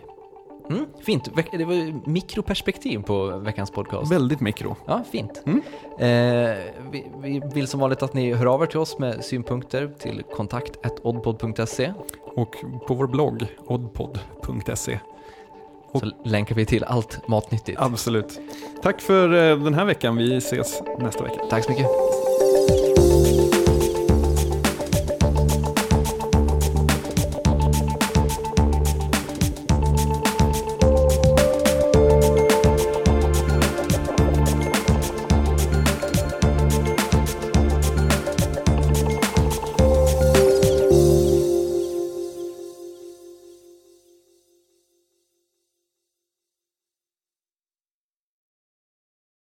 [SPEAKER 2] Mm, fint. Det var mikroperspektiv på veckans podcast.
[SPEAKER 1] Väldigt mikro.
[SPEAKER 2] Ja, fint.
[SPEAKER 1] Mm.
[SPEAKER 2] Eh, vi, vi vill som vanligt att ni hör av er till oss med synpunkter till kontakt.oddpod.se
[SPEAKER 1] Och på vår blogg, oddpod.se. Och-
[SPEAKER 2] så länkar vi till allt matnyttigt.
[SPEAKER 1] Absolut. Tack för eh, den här veckan. Vi ses nästa vecka.
[SPEAKER 2] Tack så mycket.